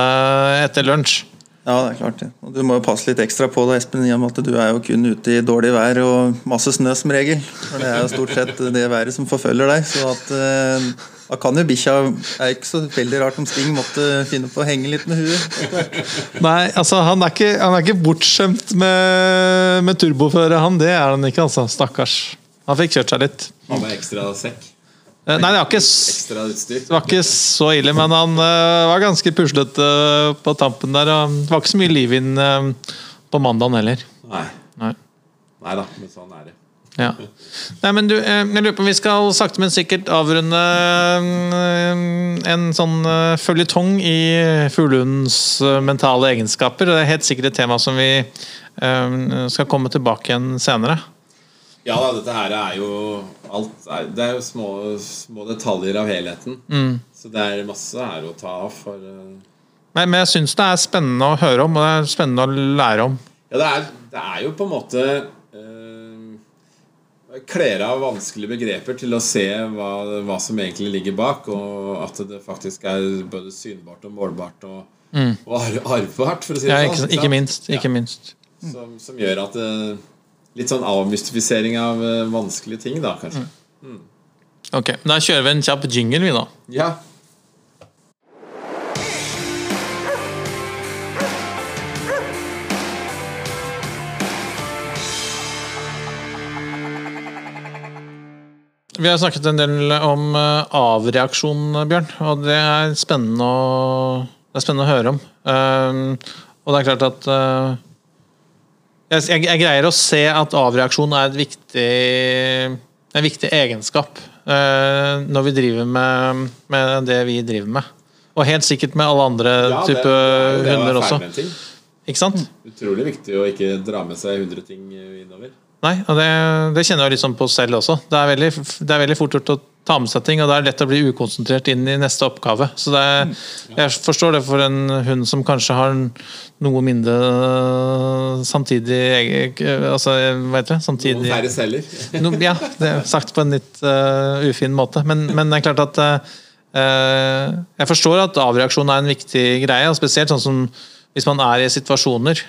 etter lunsj. Ja, det er klart det. Og du må jo passe litt ekstra på da, Espen, i og med at du er jo kun ute i dårlig vær og masse snø som regel. For det er jo stort sett det været som forfølger deg. Så at eh, da kan jo bikkja Det er ikke så veldig rart om Sting måtte finne på å henge litt med huet. Nei, altså han er ikke, han er ikke bortskjemt med, med turboføre, han. Det er han ikke, altså. Stakkars. Han fikk kjørt seg litt. Han var ekstra sekk. Eh, Nei, det var ikke, det var ikke så ille, men han uh, var ganske puslete på tampen der. Det var ikke så mye liv inn uh, på mandagen heller. Nei. Nei. Nei da, men sånn er det. Ja. Nei, men du, jeg lurer på om vi skal sakte, men sikkert avrunde en sånn føljetong i fuglehundens eh, mentale egenskaper. Det er helt sikkert et tema som vi skal komme tilbake igjen senere. Ja da, dette her er jo alt er, Det er jo små, små detaljer av helheten. Så det er masse her å ta av for eh, Men, men jeg syns det er spennende å høre om, og det er spennende å lære om. Ja, det er, det er jo på en måte eh, Kler av vanskelige begreper til å se hva, hva som egentlig ligger bak, og at det faktisk er både synbart og målbart og, og arvbart, for å si det Ja, sånn. ikke, minst. Ikke Ja. minst. Som, som gjør at eh, Litt sånn avmystifisering av eh, vanskelige ting, da, kanskje. Ok, Da kjører vi en kjapp jingle, vi, da. Ja. Vi har snakket en del om eh, avreaksjon, Bjørn. Og det er spennende å, det er spennende å høre om. Um, og det er klart at eh, jeg, jeg, jeg greier å se at avreaksjon er et viktig, en viktig egenskap uh, når vi driver med, med det vi driver med. Og helt sikkert med alle andre ja type det det hunder også. Ikke sant? Utrolig viktig å ikke dra med seg 100 ting eh, innover. Nei, og det, det kjenner jeg litt sånn på selv også. Det er, veldig, det er veldig fort gjort å ta med seg ting, og det er lett å bli ukonsentrert inn i neste oppgave. Så det er, jeg forstår det for en hund som kanskje har noe mindre øh, samtidig altså, Hva heter det? Noen Samtidig færre celler. no, Ja, det er sagt på en litt uh, ufin måte. Men, men det er klart at uh, Jeg forstår at avreaksjon er en viktig greie, og spesielt sånn som hvis man er i situasjoner.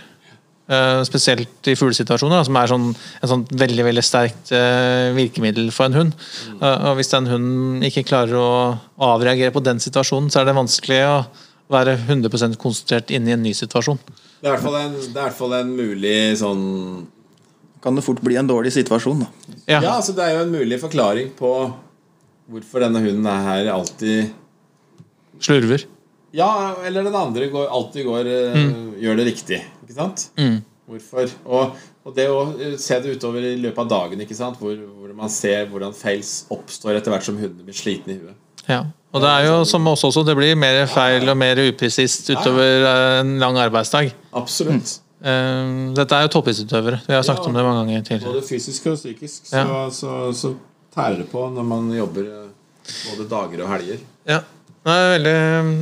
Uh, spesielt i fuglesituasjoner, som er sånn, en sånn veldig veldig sterkt uh, virkemiddel for en hund. Uh, og Hvis den hunden ikke klarer å avreagere på den situasjonen, så er det vanskelig å være 100 konsentrert inne i en ny situasjon. Det er i hvert fall en, det er i hvert fall en mulig sånn Kan det fort bli en dårlig situasjon, da. Ja, Ja, altså det er jo en mulig forklaring på hvorfor denne hunden er her alltid Slurver. Ja, eller den andre går, alltid går, mm. gjør det riktig. Ikke sant? Hvorfor? Og, og det å eh, se det utover i løpet av dagen, ikke sant? Hvor, hvor man ser hvordan feils oppstår etter hvert som hundene blir slitne i huet. Ja. Og det er jo som oss også, det blir mer feil og mer upresist utover eh, en lang arbeidsdag. Absolutt. Mm. Dette er jo toppidrettsutøvere. Vi har snakket Ja. om det mange ganger tidligere. Både fysisk og psykisk så, Ja. så, så tærer det på når man jobber både dager og helger. Ja. Det er, veldig,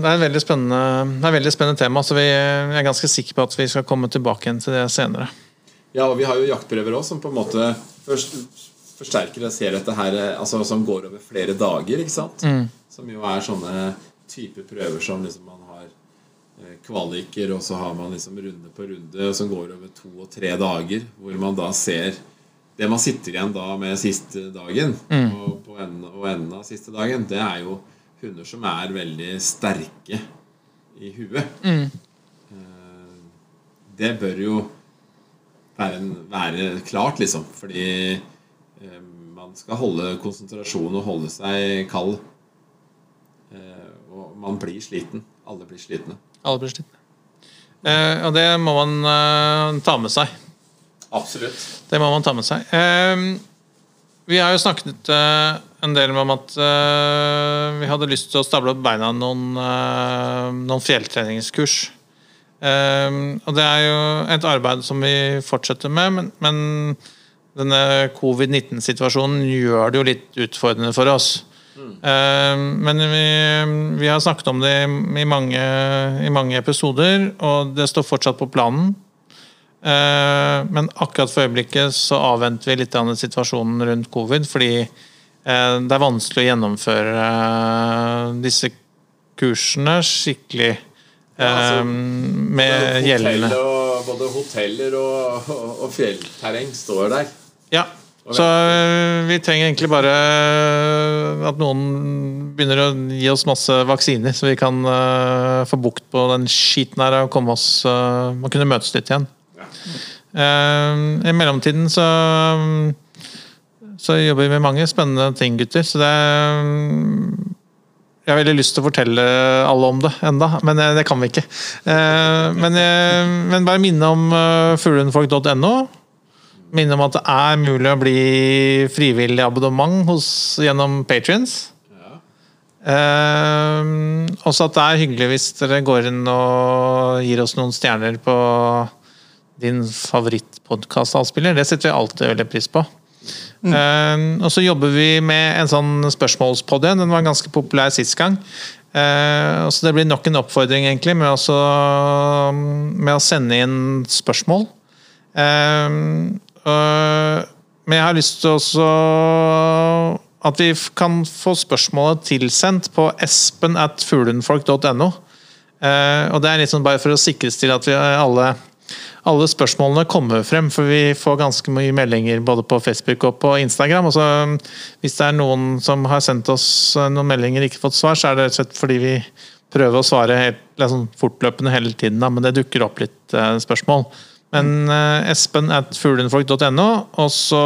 det er et veldig spennende, det er et veldig spennende tema, så vi jeg er ganske sikker på at vi skal komme tilbake igjen til det senere. Ja, og vi har jo jaktprøver òg som på en måte først forsterker og ser dette her Altså som går over flere dager, ikke sant? Som jo er sånne type prøver som liksom man har eh, kvaliker, og så har man liksom runde på runde som går over to og tre dager, hvor man da ser Det man sitter igjen da med siste dagen, og på enden, og enden av siste dagen, det er jo hunder som er veldig sterke i huet. Mm. Det bør jo være, en, være klart, liksom. Fordi eh, man skal holde konsentrasjon og holde seg kald. Eh, og man blir sliten. Alle blir slitne. Alle blir slitne. Eh, og det må man eh, ta med seg. Absolutt. Det må man ta med seg. Eh, vi har jo snakket uh, en del om at uh, vi hadde lyst til å stable opp beina noen, uh, noen fjelltreningskurs. Og det er jo et arbeid som vi fortsetter med, men, men denne covid-19-situasjonen gjør det jo litt utfordrende for oss. Eh, men vi, vi har snakket om det i mange, i mange episoder, og det står fortsatt på planen. Eh, men akkurat for øyeblikket så avventer vi litt av situasjonen rundt covid, fordi eh, det er vanskelig å gjennomføre eh, disse kursene skikkelig Ja, altså, med gjeldende både hoteller og, og, og fjellterreng står der. Ja. Så vi trenger egentlig bare at noen begynner å gi oss masse vaksiner, så vi kan få bukt på den skiten her og komme oss og kunne møtes litt igjen. Ja. Eh, I mellomtiden så så jobber vi med mange spennende ting, gutter. Så det Jeg har veldig lyst til å fortelle alle om det enda, men eh, det kan vi ikke. Eh, Men, eh, men bare minne om fuglehundfolk.no. Minne om at det er mulig å bli frivillig abonnement hos, gjennom Patrions. Uh, også at det er hyggelig hvis dere går inn og gir oss noen stjerner på din favorittpodkastavspiller. Det setter vi alltid veldig pris på. Uh, og så jobber vi med en sånn spørsmålspod igjen. Den var ganske populær sist gang. Uh, så det blir nok en oppfordring egentlig med, også, med å sende inn spørsmål. Uh, men jeg har lyst til også at vi kan få spørsmålet tilsendt på espen at fuglenfolk.no. Og det er litt sånn bare for å sikres til at vi alle, alle spørsmålene kommer frem, for vi får ganske mye meldinger både på Facebook og på Instagram. Også, mm, hvis det er noen som har sendt oss eh, noen meldinger og ikke fått svar, så er det rett og slett fordi vi prøver å svare helt, liksom, fortløpende hele tiden, da, men det dukker opp litt eh, spørsmål. Men eh, espen at fuglenfolk.no, og så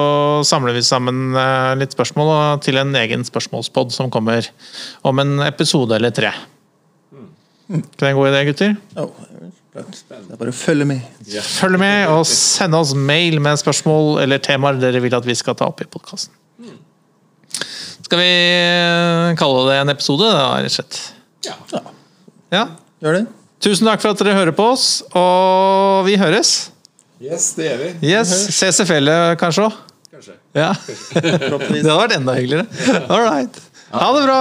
samler vi sammen eh, litt spørsmål og til en egen spørsmålspod som kommer om en episode eller tre. Er det en god idé, gutter? Oh, det er bare å følge med. Følg med og send oss mail med spørsmål eller temaer dere vil at vi skal ta opp i podkasten. Skal vi eh, kalle det en episode, da, rett og slett? Ja. Ja, Ja. gjør det. Tusen takk for at dere hører på oss, og vi høres. Yes, det gjør vi. Yes, Ses i fjellet kanskje òg. Kanskje. Ja. Det hadde vært enda hyggeligere. All right. Ha det bra!